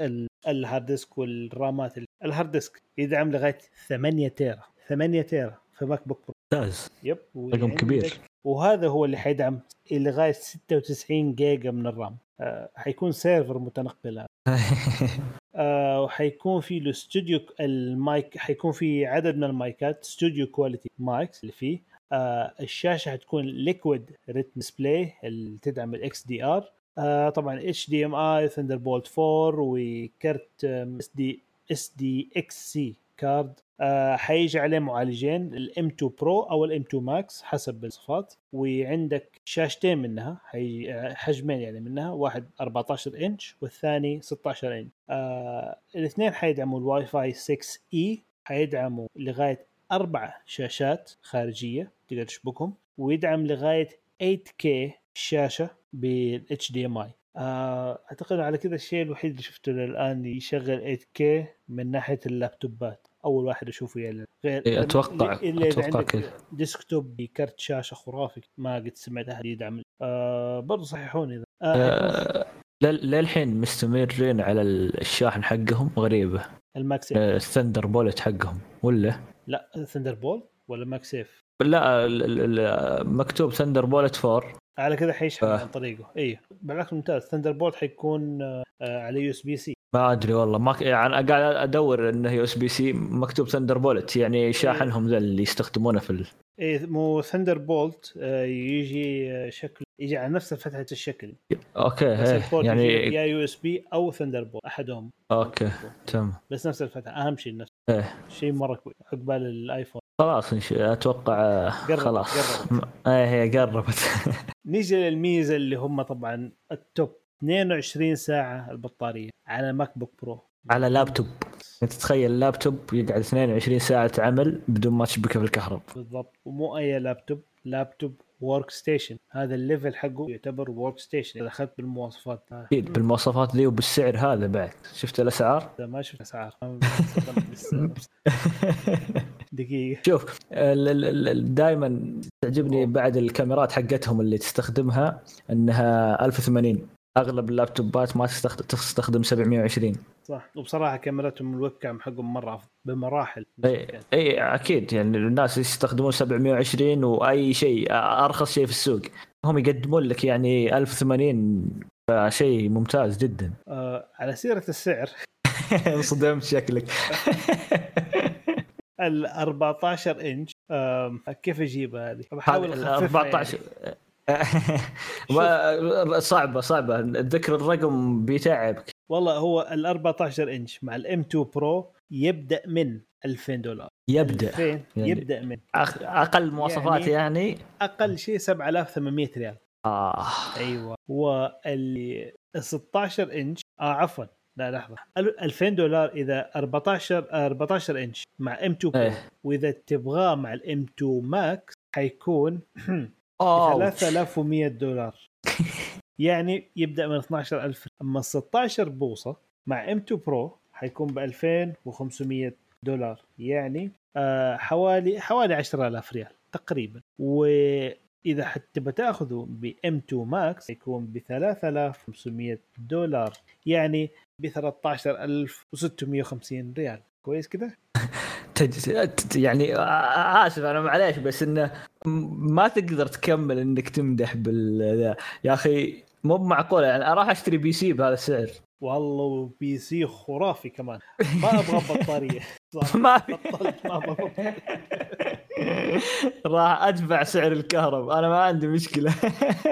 ال hard disk والرامات. ال hard disk يدعم لغاية 8 tera. 8 tera في MacBook Pro. ممتاز. yep رقم كبير. وهذا هو اللي حيدعم لغايه 96 جيجا من ال RAM. آه حيكون server متنقل. آه وحيكون في الاستوديو المايك حيكون في عدد من المايكات studio quality mics اللي فيه. آه الشاشة حتكون Liquid Retina display اللي تدعم ال XDR آه طبعا اتش دي ام اي ثندر بولت 4 وكرت اس دي اس دي إكس سي كارد حيجي عليه معالجين ال M2 Pro أو ال M2 Max حسب الصفات. وعندك شاشتين منها حيجي آه، حجمين يعني منها واحد 14 إنش والثاني 16 إنش. آه الاثنين حيدعموا الواي فاي 6 اي حيدعموا لغاية أربع شاشات خارجية تقدر تشبكهم. ويدعم لغاية 8K شاشة DMI أعتقد على كذا الشيء الوحيد اللي شفته للآن يشغل 8K من ناحية اللابتوبات. أول واحد أشوفه يعني. غير إيه أتوقع إلا إذا عندك desktop بكرت شاشة خرافي ما قد سمعت أحد يدعم آه برضه صححوني إذا. آه, آه للحين مستمرين على الشاحن حقهم غريبة. ال MagSafe آه ال Thunderbolt حقهم ولا؟ لا Thunderbolt ولا MagSafe؟ لا مكتوب Thunderbolt 4 على كذا حيشحن عن طريقه. اي بالعكس ممتاز. Thunderbolt حيكون آه، على USB-C. ما أدري والله ما يعني قاعد أدور إنه يو إس بي سي مكتوب ثندر بولت يعني إيه. شاحنهم ذا اللي يستخدمونه في ال... إيه مو Thunderbolt آه، يجي آه، شكل يجي على نفس فتحة الشكل. okay هي. يعني يا USB أو Thunderbolt أحدهم. okay تمام. بس نفس الفتحة أهم شيء نفس إيه. شيء مرة كويس عقبال ال iPhone. خلاص أتوقع قربت خلاص. قربت. إيه هي قربت نيجي للميزة اللي هم طبعا ال top 22 ساعة البطارية على MacBook Pro على لابتوب. انت تتخيل لابتوب يقعد 22 ساعة عمل بدون ما تشبكه في الكهرباء بالضبط. ومو أي laptop. laptop workstation هذا ال level حقه يعتبر workstation إذا أخذت بالمواصفات. أكيد بالمواصفات ذي وبالسعر هذا بعد. شفت الأسعار؟ ما شفت اسعار دقيقة. شوف دائما تعجبني بعد الكاميرات حقتهم اللي تستخدمها إنها 1080 أغلب اللابتوبات ما تستخدم 720 صح. وبصراحة كاميرتهم الويب كام حقهم مرة بمراحل. إي إي أكيد. يعني الناس يستخدمون 720 وأي شيء أرخص شيء في السوق. هم يقدمون لك يعني 1080 فشيء ممتاز جدا. آه على سيرة السعر. انصدمت شكلك. ال 14 انش كيف أجيبها هذه؟ بحاول ال 14 يعني. صعبة صعبة. ذكر الرقم بيتعبك والله هو ال 14 إنش مع الام 2 برو يبدأ من 2000 دولار. يبدأ. 2000 يعني يبدأ من. أقل مواصفات يعني, يعني؟ أقل شيء 7800 ريال. آه. أيوه. واللي ال 16 إنش آه عفوا. لا لحظة. ال- 2000 دولار إذا 14 آه، 14 إنش مع M2 Pro إيه. وإذا تبغاه مع ال M2 Max حيكون اوه 3100 دولار. يعني يبدأ من 12000 أما ال 16 بوصة مع M2 Pro حيكون ب 2500 دولار. يعني آه حوالي حوالي 10000 ريال تقريبا. وإذا حتى بتاخذه ب M2 Max يكون ب 3500 دولار. يعني ب 13650 ريال. كويس كده؟ تج... يعني آسف أنا معليش بس إنه ما تقدر تكمل إنك تمدح بال. يا أخي مو معقول يعني أروح أشتري PC بهذا السعر. والله PC خرافي كمان. ما أبغى بطارية. ما بطلت ما أبغى بطارية. راح ادفع سعر الكهرباء أنا ما عندي مشكلة.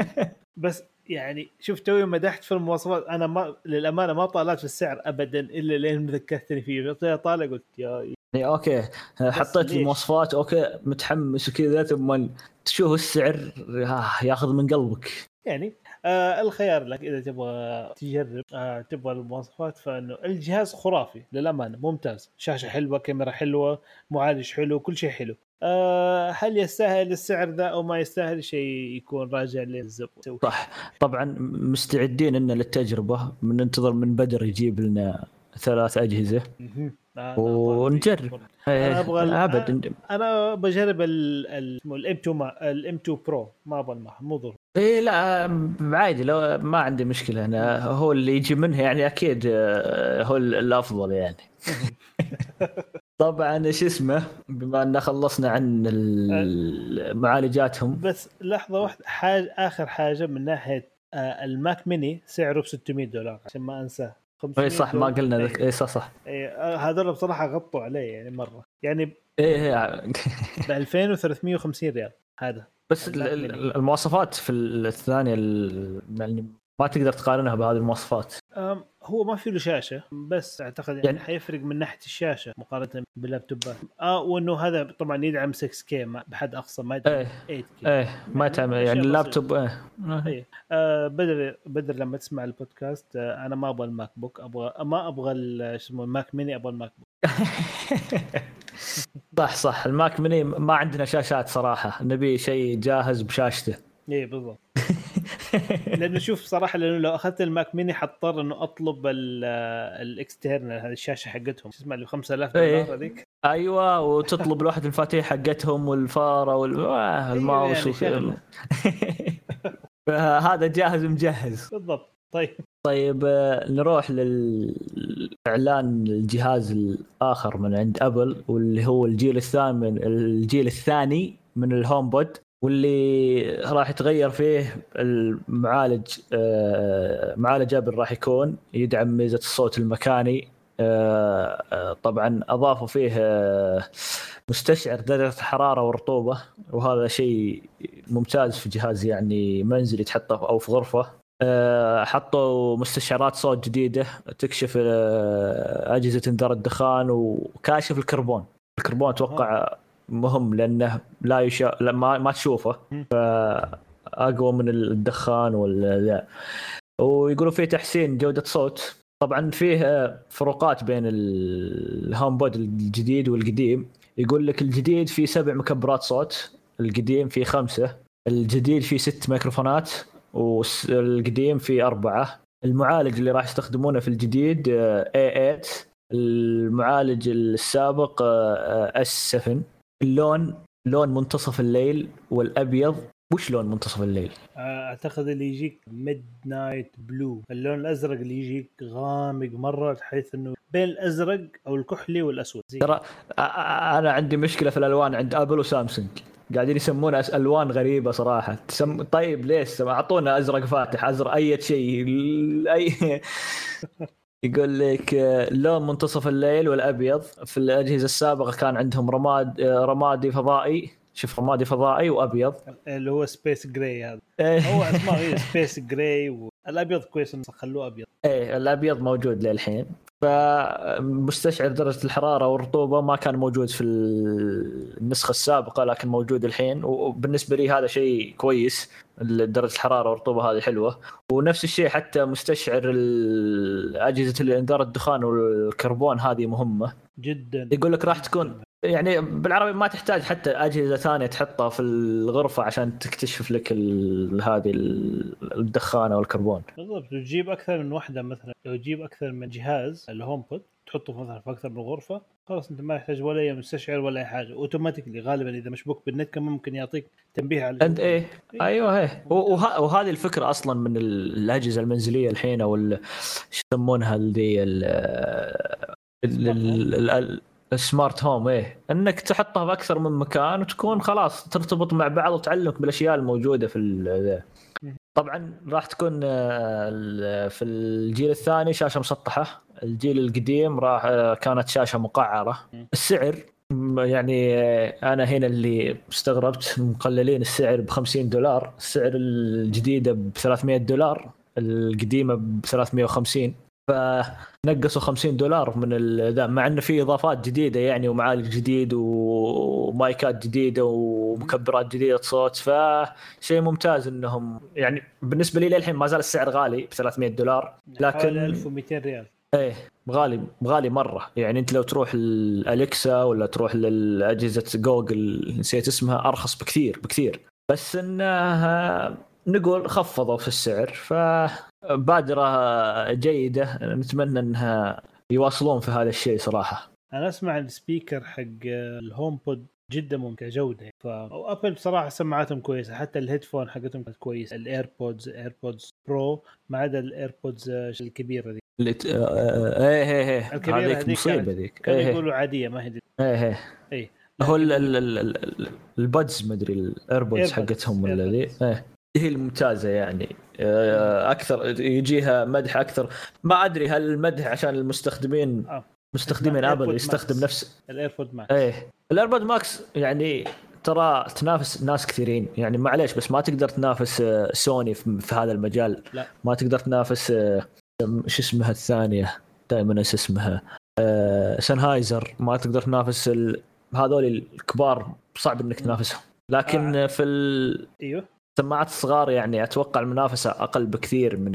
بس يعني شوف توي مدحت في المواصفات أنا ما للأمانة ما طالعت في السعر ابدا إلا لين ذكرتني فيه. طالع قلت يا يعني okay. حطيت؟ المواصفات okay. متحمس وكذا ثم تشوف السعر آه، ياخذ من قلبك. يعني آه الخيار لك إذا تبغى تجرب آه تبغى المواصفات فإنه الجهاز خرافي للأمانة ممتاز. شاشة حلوة كاميرا حلوة معالج حلو كل شيء حلو. آه هل يستاهل السعر ذا أو ما يستاهل؟ شيء يكون راجع للزبون. صح. طبعا مستعدين إن للتجربة بننتظر من بدر يجيب لنا ثلاث أجهزة. ونجرب أنا أبغى ال- أبد أنا بجرب الام 2 ما الام 2 برو ما أبغى المح مو ضروري. اي لا عادي لو ما عندي مشكلة. أنا هو اللي يجي منه يعني أكيد آه، هو ال- الأفضل يعني. طبعا شو اسمه بما أن خلصنا عن ال- معالجاتهم. بس لحظة واحدة حاجة آخر حاجة من ناحية آه الماك ميني سعره ب 600 دولار عشان ما أنساه. 500 اي صح ما. قلنا إيه. ذاك اي صح صح إيه، آه، هذول بصراحة غطوا عليه يعني مرة يعني اي ب 2350 ريال هذا بس ال- ميني. المواصفات في الثانية ال- يعني ما تقدر تقارنها بهذه المواصفات هو ما في له شاشة بس أعتقد يعني, يعني- يعني حيفرق من ناحية الشاشة مقارنة باللابتوبات آه وإنه هذا طبعا يدعم 6 K بحد أقصى ما يدعم إيه 8 K إيه ما تعمل يعني اللابتوب إيه. إيه. آه بدر بدر لما تسمع البودكاست آه أنا ما أبغى ال MacBook أبغى ما أبغى شو اسمه ال Mac Mini أبغى ال MacBook صح صح. ال Mac Mini ما عندنا شاشات صراحة. نبي شيء جاهز بشاشته. إيه بالضبط. لأنه شوف صراحة لأنه لو أخذت ال Mac Mini حضطر إنه أطلب ال external هذه الشاشة حقتهم. شو اسمها؟ اللي ب 5000 إيه. دولار هذيك. أيوه وتطلب لوحه المفاتيح حقتهم والفارة وال... آه، الماوس يعني وك- شغلة. هذا جاهز مجهز بالضبط. طيب. طيب آه، نروح للاعلان الجهاز الآخر من عند أبل واللي هو الجيل الثامن الجيل الثاني من ال HomePod واللي راح يتغير فيه المعالج آه، معالج ابل راح يكون يدعم ميزة الصوت المكاني. آه، آه، طبعا أضافوا فيه مستشعر درجة الحرارة والرطوبة وهذا شيء ممتاز في جهاز يعني منزلي تحطه أو في غرفة. حطوا مستشعرات صوت جديدة تكشف أجهزة إنذار الدخان وكاشف الكربون. الكربون أتوقع مهم لأنه لا يشا... ما, ما تشوفه. فأقوى من الدخان ولا ويقولوا فيه تحسين جودة صوت. طبعا فيه آه، فروقات بين ال- الهوم بود الجديد والقديم. يقول لك الجديد فيه سبع مكبرات صوت القديم فيه خمسة الجديد فيه ست ميكروفونات والقديم فيه أربعة. المعالج اللي راح يستخدمونه في الجديد آه، A8 المعالج السابق آه، S7 اللون لون منتصف الليل والأبيض وش لون منتصف الليل؟ آه، أعتقد اللي يجيك midnight blue اللون الأزرق اللي يجيك غامق مرة بحيث إنه بين الأزرق أو الكحلي والأسود. ترى أنا عندي مشكلة في الألوان عند ابل وسامسونج. قاعدين يسمونها ألوان غريبة صراحة. تسم... طيب ليش؟ أعطونا أزرق فاتح أزرق أي شيء أي يقول لك آه، لون منتصف الليل والأبيض. في الأجهزة السابقة كان عندهم رماد آه، رمادي فضائي. شوف رمادي فضائي وأبيض. اللي هو space gray هذا. إيه. هو اسمه space gray والابيض كويس إنه خلوه أبيض. إيه الأبيض موجود للحين. فمستشعر درجة الحرارة والرطوبة ما كان موجود في النسخة السابقة لكن موجود الحين. وبالنسبة لي هذا شيء كويس درجة الحرارة والرطوبة هذه حلوة. ونفس الشيء حتى مستشعر أجهزة الإنذار الدخان والكربون هذه مهمة. جدا. يقول لك راح تكون يعني بالعربي ما تحتاج حتى أجهزة ثانية تحطها في الغرفة عشان تكتشف لك هذه الدخان أو الكربون بالضبط. تجيب أكثر من واحدة مثلا لو تجيب أكثر من جهاز ال HomePod تحطه مثلا في أكثر من غرفة خلاص أنت ما يحتاج ولا اي مستشعر ولا أي حاجة. automatically غالبا إذا مشبوك بالنت كمان ممكن يعطيك تنبيه على أنت إيه, إيه؟ أيوه إيه. وه... وهذه الفكرة أصلا من الأجهزة المنزلية الحين أو إيش يسمونها ذي ال smart home إيه. إنك تحطها في أكثر من مكان وتكون خلاص ترتبط مع بعض وتعلمك بالأشياء الموجودة في طبعا راح تكون آه، في الجيل الثاني شاشة مسطحة. الجيل القديم راح آه، كانت شاشة مقعرة. السعر يعني آه، أنا هنا اللي استغربت مقللين السعر ب 50 دولار. السعر الجديدة ب 300 دولار القديمة ب 350 فنقصوا 50 دولار من ذا مع انه في إضافات جديدة يعني ومعالج جديد ومايكات جديدة ومكبرات جديدة صوت. فشيء ممتاز إنهم يعني بالنسبة لي للحين ما زال السعر غالي ب 300 دولار لكن 1200 ريال. إيه غالي غالي مرة. يعني أنت لو تروح ال Alexa ولا تروح لاجهزه جوجل نسيت اسمها أرخص بكثير بكثير. بس انه نقول خفضوا في السعر فبادره جيدة نتمنى إنها يواصلون في هذا الشيء صراحة. أنا أسمع ال speaker حق ال HomePod جدا ممتع جودة. ف أبل بصراحه سماعاتهم كويسة حتى ال headphone حقتهم كانت كويسة. ال AirPods AirPods Pro ما عدا ال AirPods الكبيرة دي اللي ت... آه، آه، إيه إيه إيه. هذيك مصيبة ذيك. كانوا إيه، إيه. يقولوا عادية ما هي إيه إيه. إيه. هو ال buds ما أدري ال AirPods حقتهم ولا ذي. هي الممتازة يعني. آه، أكثر يجيها مدح أكثر. ما أدري هل المدح عشان المستخدمين آه. مستخدمين ابل يستخدم Max. نفس الأيربود ماكس. إيه. ال AirPod Max يعني ترى تنافس ناس كثيرين. يعني معليش بس ما تقدر تنافس آه، سوني في هذا المجال. لا. ما تقدر تنافس آه، شو اسمها الثانية؟ دائما انسى اسمها. سنهايزر ما تقدر تنافس هذول الكبار صعب إنك تنافسهم. لكن آه. في ال... إيوه. السماعات الصغار يعني أتوقع المنافسة أقل بكثير من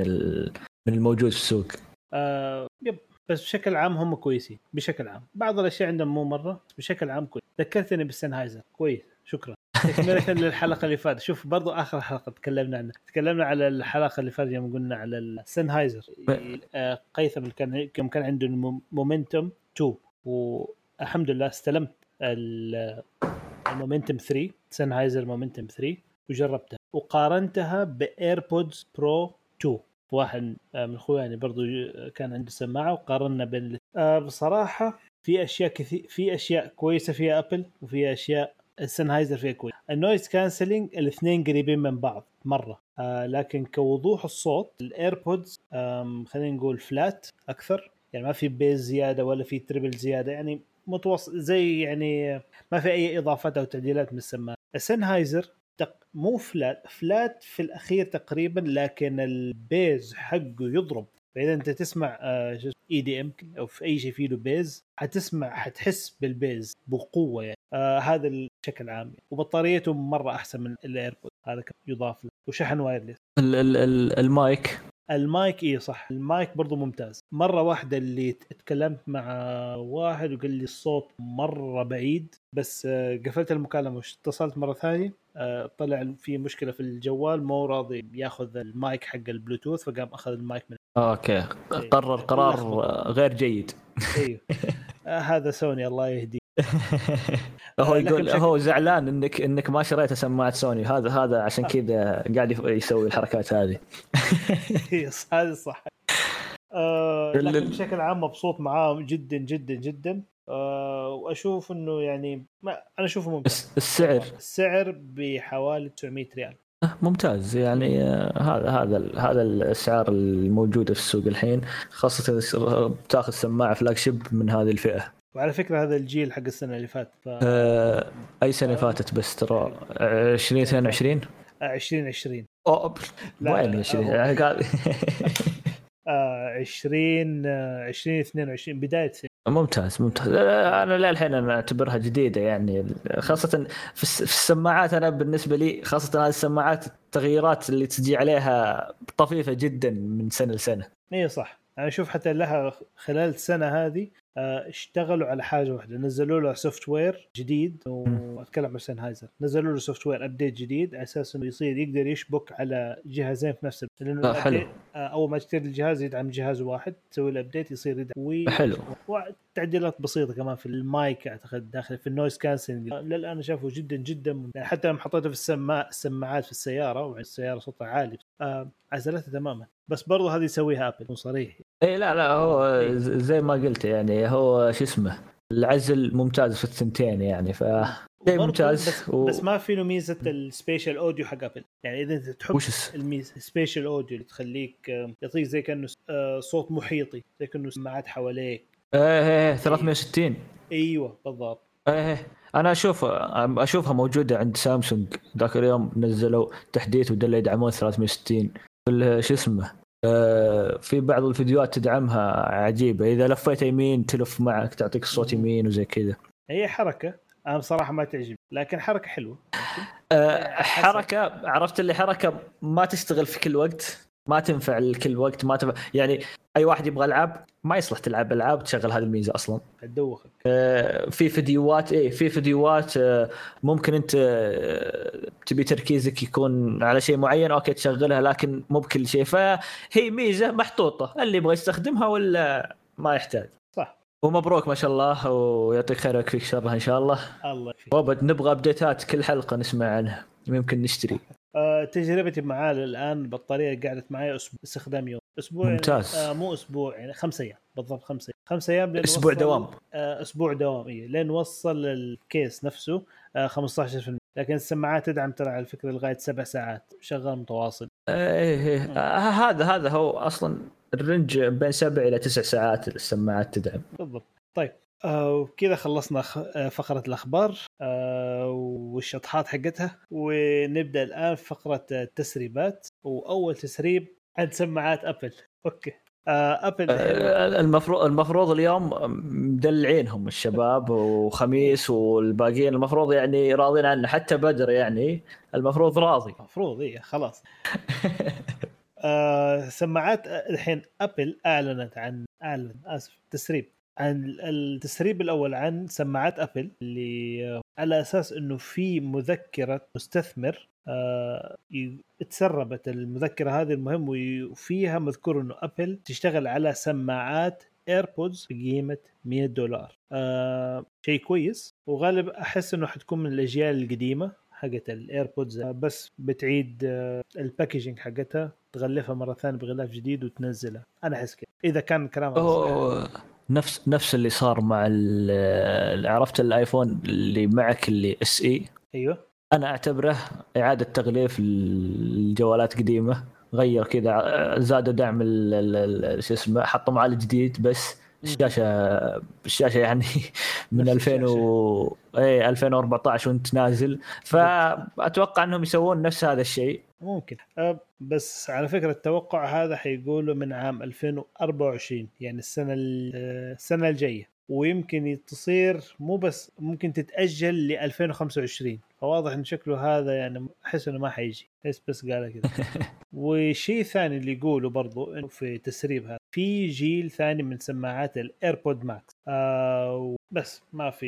من الموجود في السوق. آه يب. بس بشكل عام هم كويسين بشكل عام. بعض الأشياء عندهم مو مرة بشكل عام كويس. ذكرتني بالسنهايزر كويس. شكرا. تكملة للحلقة اللي فاتت. شوف برضو آخر حلقة تكلمنا عنها. تكلمنا على الحلقة اللي فاتت يوم قلنا على السنهايزر. آه، هيثم كان يوم كان عنده Momentum 2 والحمد لله استلمت ال Momentum 3 Sennheiser Momentum 3 وجربتها وقارنتها ب AirPods Pro 2 واحد آه، من اخواني يعني برضو كان عنده سماعة وقارنا بين آه بصراحة في أشياء كثير في أشياء كويسة فيها ابل وفي أشياء ال Sennheiser فيها كويس ال noise cancelling الاثنين قريبين من بعض مرة. آه لكن كوضوح الصوت ال AirPods خلينا نقول flat أكثر. يعني ما في bass زيادة ولا في treble زيادة يعني متوسط زي يعني ما في أي إضافات أو تعديلات من السماعة. ال Sennheiser مو flat flat في الأخير تقريبا لكن ال bass حقه يضرب. فإذا أنت تسمع EDM أو في أي شيء فيه له bass حتسمع حتحس بال bass بقوة يعني. آه هذا الشكل عام وبطاريته مرة أحسن من ال AirPod هذا يضاف له. وشحن wireless المايك. المايك اي صح. المايك برضو ممتاز. مرة واحدة اللي تكلمت مع واحد وقال لي الصوت مرة بعيد بس آه، قفلت المكالمة واتصلت مرة ثانية. طلع في مشكلة في الجوال مو راضي ياخذ المايك حق البلوتوث فقام أخذ المايك من أوكي. إيه. قرر قرار غير جيد. إيوه. آه، هذا سوني الله يهديه. هو يقول هو زعلان انك إنك ما شريت سماعة سوني. هذا هذا عشان كذا قاعد يسوي الحركات هذه. هذا صح. آه لكن بشكل عام مبسوط معاه جدا جدا جدا. آه وأشوف إنه يعني ما أنا أشوفه ممتاز. السعر. السعر بحوالي 900 ريال. أه، ممتاز. يعني آه، هذا هذا هذا الأسعار الموجودة في السوق الحين خاصة تاخذ سماعة فلاج شيب من هذه الفئة. وعلى فكرة هذا الجيل حق السنة اللي فاتت ف... آه أي سنة آه فاتت بس ترى؟ 2022 2020 اوه وين 20 قاعد آه 20 آه 2022 بداية. ممتاز ممتاز. أنا للحين أنا أعتبرها جديدة يعني. خاصة في السماعات أنا بالنسبة لي خاصة هذه السماعات التغييرات اللي تجي عليها طفيفة جدا من سنة لسنة. اي صح. أنا أشوف حتى لها خلال السنة هذه اشتغلوا على حاجة واحدة. نزلوا له software جديد وأتكلم عن سنهايزر نزلوا له software update جديد على أساس إنه يصير يقدر يشبك على جهازين في نفس لأنه حلو. آه، أول ما تشتري الجهاز يدعم جهاز واحد تسوي له update يصير يدعم. و... حلو. وتعديلات بسيطة كمان في المايك أعتقد داخل في ال noise cancelling للأن شافه جدا جدا. يعني حتى لما حطيته في السماعات السماعات في السيارة والسياره صوتها عالي. آه عزلتها تماما. بس برضو هذه يسويها ابل صريح. اي لا لا هو زي ما قلت يعني هو شو اسمه العزل ممتاز في الثنتين يعني ف ممتاز بس, و... بس ما في له ميزة ال spatial audio حق ابل يعني إذا أنت تحب وش الميزه ال spatial audio اللي تخليك يعطيك زي كأنه آه، صوت محيطي زي كأنه سماعات حواليك. إيه إيه, إيه 360 أيوه بالضبط. إيه إيه. أنا أشوف أشوفها موجودة عند سامسونج. ذاك اليوم نزلوا تحديث ودل يدعمون 360 شو اسمه؟ آه، في بعض الفيديوهات تدعمها عجيبة. إذا لفيت يمين تلف معك تعطيك الصوت يمين وزي كذا. هي حركة. أنا بصراحة ما تعجبني. لكن حركة حلوة. أه حركة عرفت اللي حركة ما تشتغل في كل وقت؟ ما تنفع لكل وقت ما تنفع. يعني أي واحد يبغى ألعاب ما يصلح تلعب ألعاب تشغل هذه الميزة أصلا. تدوخك آه في فيديوهات إيه في فيديوهات آه ممكن أنت آه تبي تركيزك يكون على شيء معين أوكي تشغلها لكن مو بكل شيء. فهي ميزة محطوطة اللي يبغى يستخدمها ولا ما يحتاج. صح. ومبروك ما شاء الله ويعطيك خير ويكفيك شرها إن شاء الله. الله يكفيك. نبغى update ات كل حلقة نسمع عنها. يمكن نشتري. آه تجربتي معاه الآن البطارية قعدت معي أسبوع استخدام يوم. أسبوع ممتاز. آه مو أسبوع يعني خمس أيام. بالضبط خمس أيام. خمس أيام لين أسبوع دوام. آه أسبوع دوام اي لين وصل ال case نفسه آه 15% لكن السماعات تدعم ترى على فكرة لغاية سبع ساعات. شغال متواصل. إيه إيه. آه هذا هذا هو أصلا ال range بين سبع إلى تسع ساعات السماعات تدعم. بالضبط. طيب. آه وكذا خلصنا آه، فقرة الأخبار آه والشطحات حقتها. ونبدأ الآن فقرة التسريبات. وأول تسريب عن سماعات أبل. أوكي. أبل آه المفروض المفروض اليوم مدلعينهم الشباب وخميس والباقيين. المفروض يعني راضين عنه حتى بدر يعني المفروض راضي. المفروض إيه خلاص. آه سماعات الحين أبل أعلنت عن أعلن آسف تسريب. عن التسريب الأول عن سماعات أبل اللي على أساس إنه في مذكرة مستثمر آه تسربت المذكرة هذه المهم وفيها مذكور إنه أبل تشتغل على سماعات إيربودز بقيمة 100 دولار. آه شيء كويس. وغالب أحس إنه حتكون من الأجيال القديمة حقت الإيربودز بس بتعيد آه، ال packaging حقتها تغلفها مرة ثانية بغلاف جديد وتنزلها. أنا أحس كذا إذا كان كلام نفس نفس اللي صار مع عرفت الآيفون اللي معك اللي إس إي؟ أيوه. أنا أعتبره إعادة تغليف الجوالات قديمة غير كذا زادوا دعم شو اسمه حطوا معالج جديد بس الشاشة الشاشة يعني من 2000 و اي 2014 وانت نازل. فأتوقع إنهم يسوون نفس هذا الشيء. ممكن. أه بس على فكرة التوقع هذا حيقولوا من عام 2024 يعني السنة السنة الجاية. ويمكن تصير مو بس ممكن تتأجل ل 2025 فواضح إن شكله هذا يعني أحس إنه ما حيجي. بس بس قال كذا. والشيء الثاني اللي يقوله برضو انه في تسريب هذا. في جيل ثاني من سماعات الايربودز ماكس آه بس ما في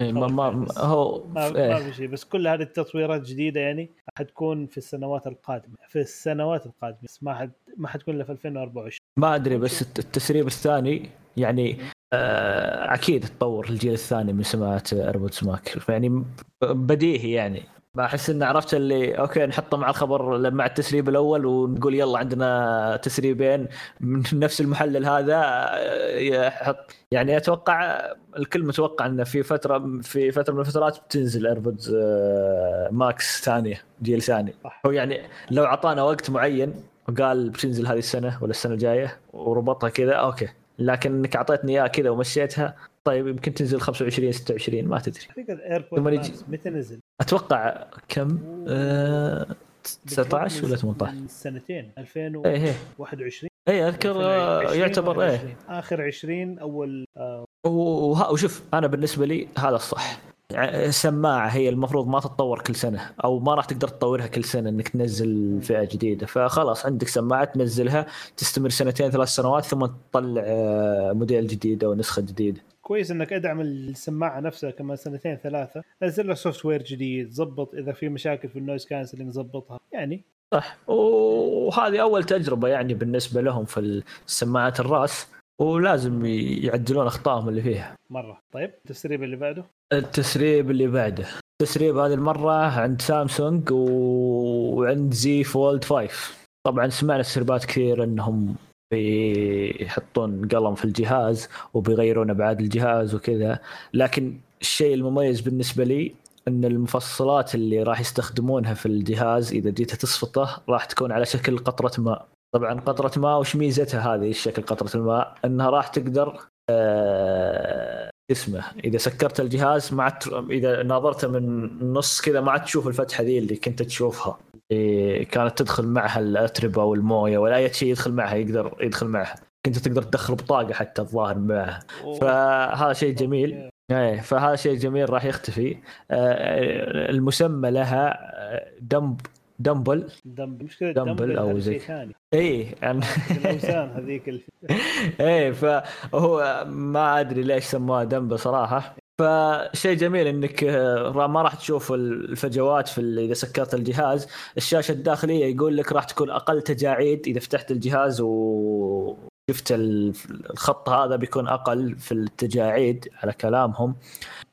إيه، ما ما هو ما, ما إيه. في شيء. بس كل هذه التطويرات جديدة يعني حتكون في السنوات القادمة. في السنوات القادمة. بس ما حد ما حتكون إلا في 2024 ما أدري بس التسريب الثاني يعني آه أكيد تطور الجيل الثاني من سماعات ايربودز ماكس يعني بديهي يعني. بحس ان عرفت اللي أوكي نحطه مع الخبر مع التسريب الأول ونقول يلا عندنا تسريبين من نفس المحلل هذا يحط يعني أتوقع الكل متوقع إنه في فترة في فترة من الفترات بتنزل ايربودز ماكس ثانية جيل ثاني. هو يعني لو أعطانا وقت معين وقال بتنزل هذه السنة ولا السنة الجاية وربطها كذا أوكي. لكن انك أعطيتني إياها كذا ومشيتها طيب يمكن تنزل 25 26 ما تدري. متى نزل؟ أتوقع كم؟ آه 19 ولا 18 سنتين 2021 اي أذكر آه، 20 يعتبر إيه. 20. آخر 20 أول آه، وشوف أنا بالنسبة لي هذا الصح. ع- سماعة هي المفروض ما تتطور كل سنة أو ما راح تقدر تطورها كل سنة إنك تنزل فئة جديدة. فخلاص عندك سماعة تنزلها تستمر سنتين ثلاث سنوات ثم تطلع آه، موديل جديد أو نسخة جديدة. كويس إنك أدعم السماعة نفسها كمان سنتين ثلاثة. نزل لها software جديد ظبط إذا في مشاكل في ال noise cancelling ظبطها. يعني. صح. وهذه أول تجربة يعني بالنسبة لهم في السماعات الرأس ولازم يعدلون أخطائهم اللي فيها. مرة. طيب التسريب اللي بعده؟ التسريب اللي بعده. التسريب هذه المرة عند سامسونج و- وعند زي فولد 5 طبعا سمعنا تسريبات كثير إنهم بيحطون قلم في الجهاز وبيغيرون ابعاد الجهاز وكذا. لكن الشيء المميز بالنسبة لي إن المفصلات اللي راح يستخدمونها في الجهاز إذا جيت تصفطه راح تكون على شكل قطرة ماء. طبعا قطرة ماء وش ميزتها هذه؟ الشكل قطرة الماء إنها راح تقدر آه، اسمه. إذا سكرت الجهاز ما عاد إذا ناظرته من النص كذا ما عاد تشوف الفتحة ذي اللي كنت تشوفها. إيه، كانت تدخل معها الأتربة والموية ولا أي شيء يدخل معها يقدر يدخل معها. كنت تقدر تدخل بطاقة حتى الظاهر معها. فهذا شيء جميل. إيه فهذا شيء جميل راح يختفي. آه، المسمى لها آه، dumb dumbbell dumbbell مشكلة دمبل أو زي. ثاني. اي الاوزان هذيك اللي إيه فهو ما أدري ليش سموها دمبل صراحة. فشيء جميل إنك آه، ما راح تشوف الفجوات في إذا سكرت الجهاز. الشاشة الداخلية يقول لك راح تكون أقل تجاعيد إذا فتحت الجهاز وشفت ال- الخط هذا بيكون أقل في التجاعيد على كلامهم. و-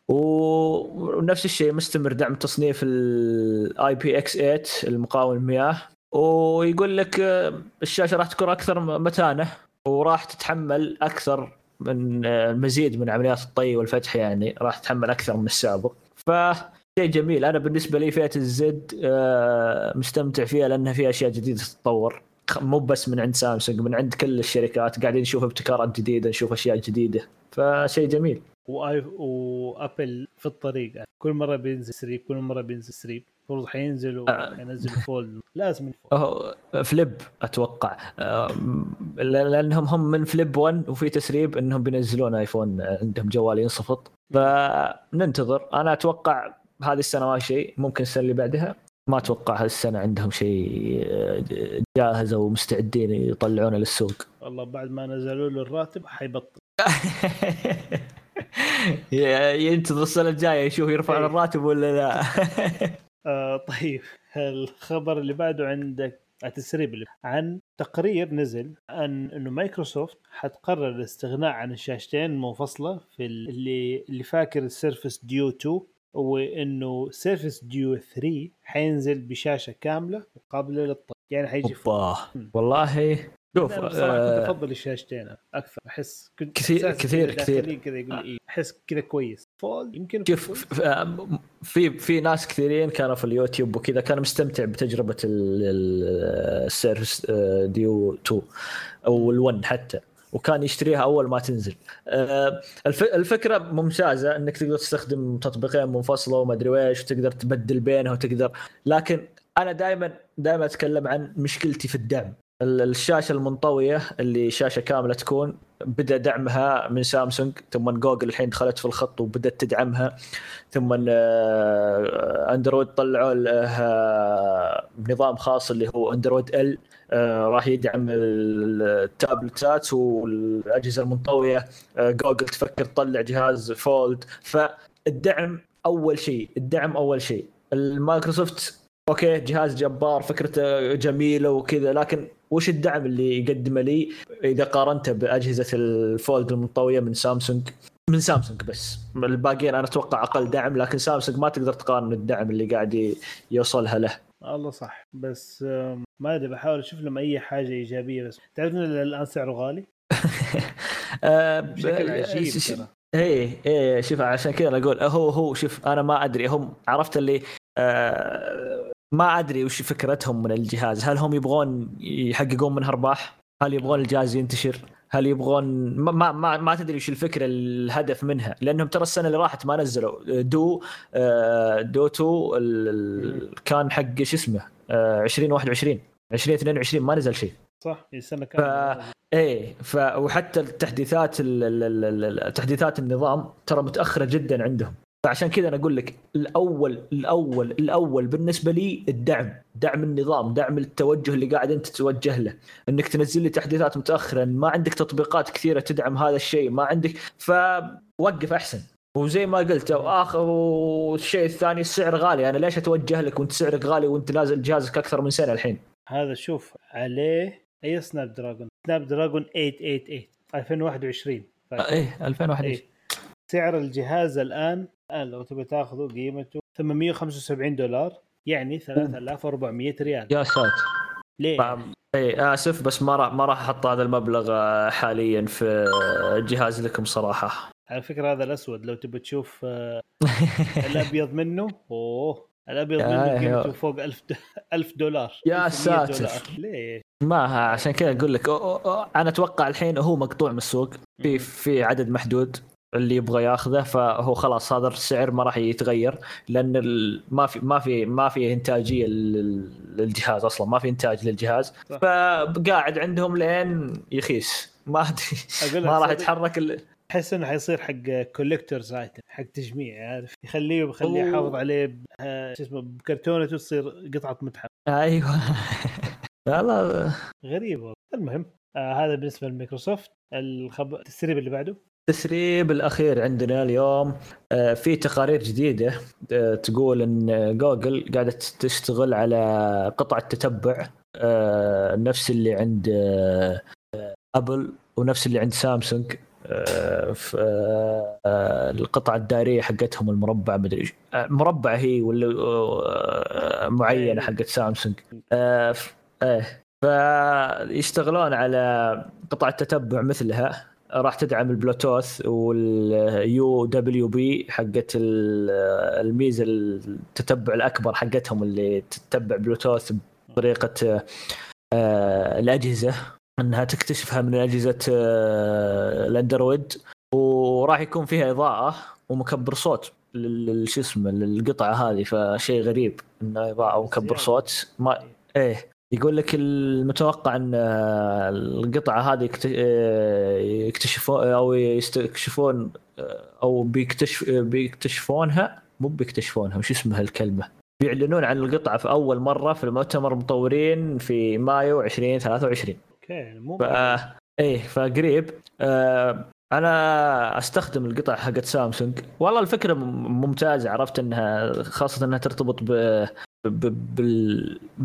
ونفس الشيء مستمر دعم تصنيف ال IPX 8 المقاوم المياه. ويقول لك آه، الشاشة راح تكون أكثر متانة وراح تتحمل أكثر من آه، المزيد من عمليات الطي والفتح يعني راح تتحمل أكثر من السابق. فشيء جميل. أنا بالنسبة لي فئة ال Z آه، مستمتع فيها لأنها فيها أشياء جديدة تتطور. مو بس من عند سامسونج من عند كل الشركات. قاعدين نشوف ابتكارات جديدة نشوف أشياء جديدة. فشيء جميل. وأبل في الطريق كل مرة بينزل سريب كل مرة بينزل سريب المفروض حينزلوا آه. حينزلوا fold لازم flip أتوقع. آم، لأنهم هم من flip 1 وفي تسريب انهم بينزلون iPhone عندهم جوال ينصفط. فننتظر. أنا أتوقع هذه السنة ما شيء. ممكن السنة اللي بعدها. ما أتوقع هذه السنة عندهم شيء آه، جاهز أو مستعدين يطلعونه للسوق. والله بعد ما نزلوا له الراتب حيبطل. ينتظر السنة الجاية يشوف يرفعون إيه. الراتب ولا لا. آه طيب. الخبر اللي بعده عندك التسريب اللي عن تقرير نزل عن إنه مايكروسوفت حتقرر الاستغناء عن الشاشتين المنفصلة في ال- اللي اللي فاكر ال Surface Duo 2 وإنه Surface Duo 3 حينزل بشاشة كاملة وقابله للطي يعني حيجي والله شوف بصراحة كنت آه، أفضل الشاشتين أكثر. أحس كنت كثير- كثير- كذا كثير. كذا يقول لي أحس كذا كويس. fold يمكن شوف ف- في في ناس كثيرين كانوا في اليوتيوب وكذا كان مستمتع بتجربة ال- ال- ال Surface آه، ديو 2 أو ال1 حتى وكان يشتريها أول ما تنزل. آه، الف- الفكرة ممتازة إنك تقدر تستخدم تطبيقين منفصلة وما أدري إيش وتقدر تبدل بينها وتقدر لكن أنا دائما دائما أتكلم عن مشكلتي في الدعم. ال- الشاشة المنطوية اللي شاشة كاملة تكون بدأ دعمها من سامسونج ثم جوجل الحين دخلت في الخط وبدأت تدعمها ثم آه، أندرويد طلعوا له نظام خاص اللي هو أندرويد ال آه، راح يدعم التابلتات والأجهزة المنطوية آه، جوجل تفكر تطلع جهاز fold. فالدعم أول شيء الدعم أول شيء. المايكروسوفت أوكي جهاز جبار فكرته جميلة وكذا لكن وش الدعم اللي يقدمه لي إذا قارنته بأجهزة ال fold المنطويه من سامسونج؟ من سامسونج بس. الباقيين أنا أتوقع أقل دعم لكن سامسونج ما تقدر تقارن الدعم اللي قاعد يوصلها له. الله صح. بس ما أدري بحاول أشوف لهم أي حاجة إيجابية. بس تعرف انه الآن سعره غالي؟ آه، بشكل ب- عجيب ترى. إيه إيه شوف عشان كذا أقول هو هو شوف أنا ما أدري. هم عرفت اللي آه ما أدري وش فكرتهم من الجهاز. هل هم يبغون يحققون منها ارباح هل يبغون الجهاز ينتشر؟ هل يبغون ما ما ما, ما تدري وش الفكرة الهدف منها. لأنهم ترى السنة اللي راحت ما نزلوا. دو آه دو 2 ال- ال- كان حق شو اسمه؟ آه 2021 2022 ما نزل شيء. صح هي سنة ف... إيه ف... وحتى التحديثات ال... ال... ال... ال- تحديثات النظام ترى متأخرة جدا عندهم. فعشان كذا أنا أقول لك الأول الأول الأول بالنسبة لي الدعم. دعم النظام دعم التوجه اللي قاعد أنت تتوجه له. إنك تنزل لي تحديثات متاخرا ما عندك تطبيقات كثيرة تدعم هذا الشيء ما عندك فوقف أحسن. وزي ما قلت وآخر والشيء الثاني السعر غالي. أنا ليش أتوجه لك وأنت سعرك غالي وأنت نازل جهازك أكثر من سنة الحين؟ هذا شوف عليه أي Snapdragon Snapdragon 888 2021 فاكر؟ إيه 2001 إيه. سعر الجهاز الآن الآن لو تبي تاخذه قيمته 875 دولار يعني 3400 ريال. يا ساتر. ليه؟ اي اسف بس ما راح ما راح أحط هذا المبلغ آه، حاليا في جهاز لكم صراحة. على فكرة هذا الأسود لو تبي تشوف آه، الأبيض منه أوه الأبيض منه قيمته فوق 1000 1000 دولار يا 1100 ساتر. ليه؟ ما ها- عشان كذا أقول لك أو- أو- أو- أنا أتوقع الحين هو مقطوع من السوق في في عدد محدود. اللي يبغى ياخذه فهو خلاص هذا السعر ما راح يتغير لأن ما في ما في ما في إنتاجية لل- للجهاز أصلا ما في إنتاج للجهاز. فقاعد عندهم لين يخيس ما أدري ما راح. يتحرك. أحس إنه حيصير حق collector's item حق تجميع عارف يخليه يخليه أوه. يحافظ عليه شو اسمه بكرتونته تصير قطعة متحف أيوه والله غريب والله المهم آه هذا بالنسبة لمايكروسوفت الخبر التسريب اللي بعده التسريب الأخير عندنا اليوم آه، في تقارير جديدة آه، تقول إن جوجل قاعدة تشتغل على قطعه تتبع آه، نفس اللي عند أبل ونفس اللي عند سامسونج في القطعه الدائرية حقتهم المربع مدري إيش مربع هي ولا معينة حقت سامسونج. إيه فيشتغلون على قطعه تتبع مثلها. راح تدعم ال Bluetooth وال UWB حقت ال- الميزة التتبع الأكبر حقتهم اللي تتبع بلوتوث بطريقة آه، الأجهزة إنها تكتشفها من أجهزة آه، الأندرويد. وراح يكون فيها إضاءة ومكبر صوت شو اسمه للقطعة هذه فشيء غريب إنه إضاءة ومكبر صوت. ما إيه. يقول لك المتوقع إن آه، القطعة هذه آه، يكتشفون أو يستكشفون آه، أو بيكتشف بيكتشفونها؟ مو بيكتشفونها وش اسمها الكلمة؟ بيعلنون عن القطعة في أول مرة في المؤتمر مطورين في مايو 2023 أوكي مو ف... إيه فقريب آه أنا أستخدم القطع حقت سامسونج. والله الفكرة مم- ممتازة عرفت إنها خاصة إنها ترتبط ب...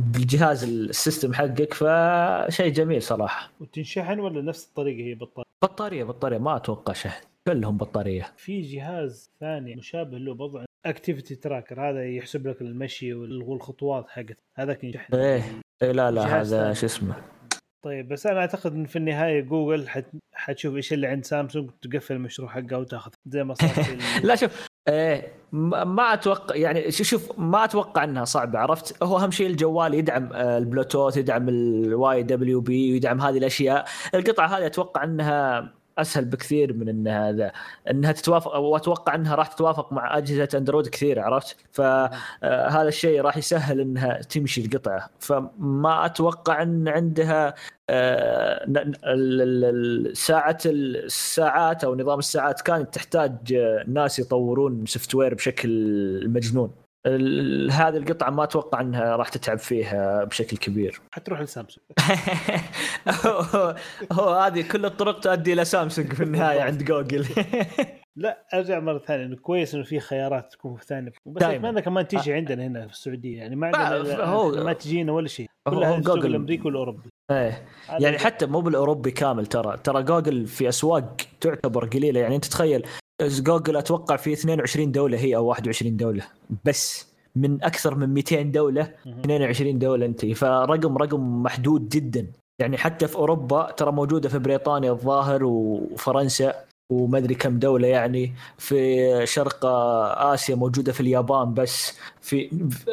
بالجهاز ال system حقك فشيء جميل صراحة. وتنشحن ولا نفس الطريقة هي بالطريقة بطارية بطارية ما أتوقع شحن كلهم بطارية. في جهاز ثاني مشابه له بضع activity tracker هذا يحسب لك المشي وال- والخطوات حقت هذاك ينشحن. إيه إيه لا لا هذا. شو اسمه. طيب بس أنا أعتقد إن في النهاية جوجل حت... حتشوف إيش اللي عند سامسونج تقفل المشروع حقه وتاخذ زي ما صار لا شوف إيه ما أتوقع يعني شوف ما أتوقع إنها صعبة عرفت؟ هو أهم شيء الجوال يدعم آه، البلوتوث يدعم ال YWB يدعم هذه الأشياء. القطعة هذه أتوقع إنها أسهل بكثير من انها ذا إنها تتوافق وأتوقع إنها راح تتوافق مع أجهزة أندرويد كثير عرفت؟ فهذا الشيء راح يسهل إنها تمشي القطعة. فما أتوقع إن عندها آه، ساعة الساعات أو نظام الساعات كانت تحتاج آه، ناس يطورون software بشكل مجنون. هذه القطعة ما أتوقع إنها راح تتعب فيها بشكل كبير. حتروح لسامسونج. هو هذه كل الطرق تؤدي إلى سامسونج في النهاية عند جوجل. لا أرجع مرة ثانية إنه كويس إنه في خيارات تكون ثانية بس. أتمنى كمان تيجي عندنا هنا في السعودية يعني ما ما- عندنا هو- ما تجينا ولا شيء. كلها السوق جوجل. الأمريكي والأوروبي. إيه. يعني حتى مو بالأوروبي كامل ترى ترى جوجل في أسواق تعتبر قليلة. يعني انت تخيل جوجل أتوقع في 22 دولة هي أو 21 دولة. بس من أكثر من 200 دولة مهم. 22 دولة أنت. فرقم رقم محدود جدا. يعني حتى في أوروبا ترى موجودة في بريطانيا الظاهر وفرنسا وما أدري كم دولة يعني. في شرق آسيا موجودة في اليابان بس. في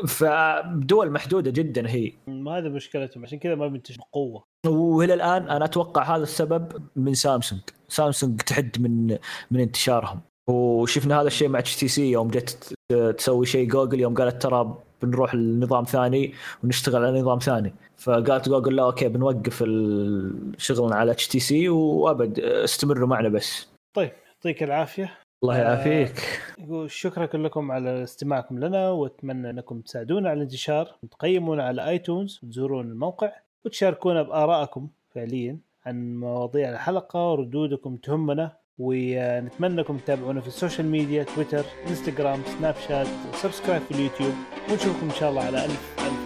فدول محدودة جدا هي. ما هذا مشكلتهم عشان كذا ما بينتشر بقوه وإلى الآن أنا أتوقع هذا السبب من سامسونج. سامسونج تحد من من انتشارهم. وشفنا هذا الشيء مع HTC يوم جت تسوي شيء جوجل يوم قالت ترى بنروح لنظام ثاني ونشتغل على نظام ثاني. فقالت جوجل لا okay بنوقف شغلنا على HTC وأبد استمروا معنا بس. طيب يعطيك العافية. الله يعافيك. يقول شكرا لكم على استماعكم لنا وأتمنى أنكم تساعدونا على الانتشار وتقيمونا على iTunes وتزورون الموقع. وتشاركونا بآرائكم فعليا عن مواضيع الحلقة وردودكم تهمنا ونتمنى انكم تتابعونا في ال social media تويتر إنستغرام سناب شات وسبسكرايب في اليوتيوب ونشوفكم إن شاء الله على ألف ألف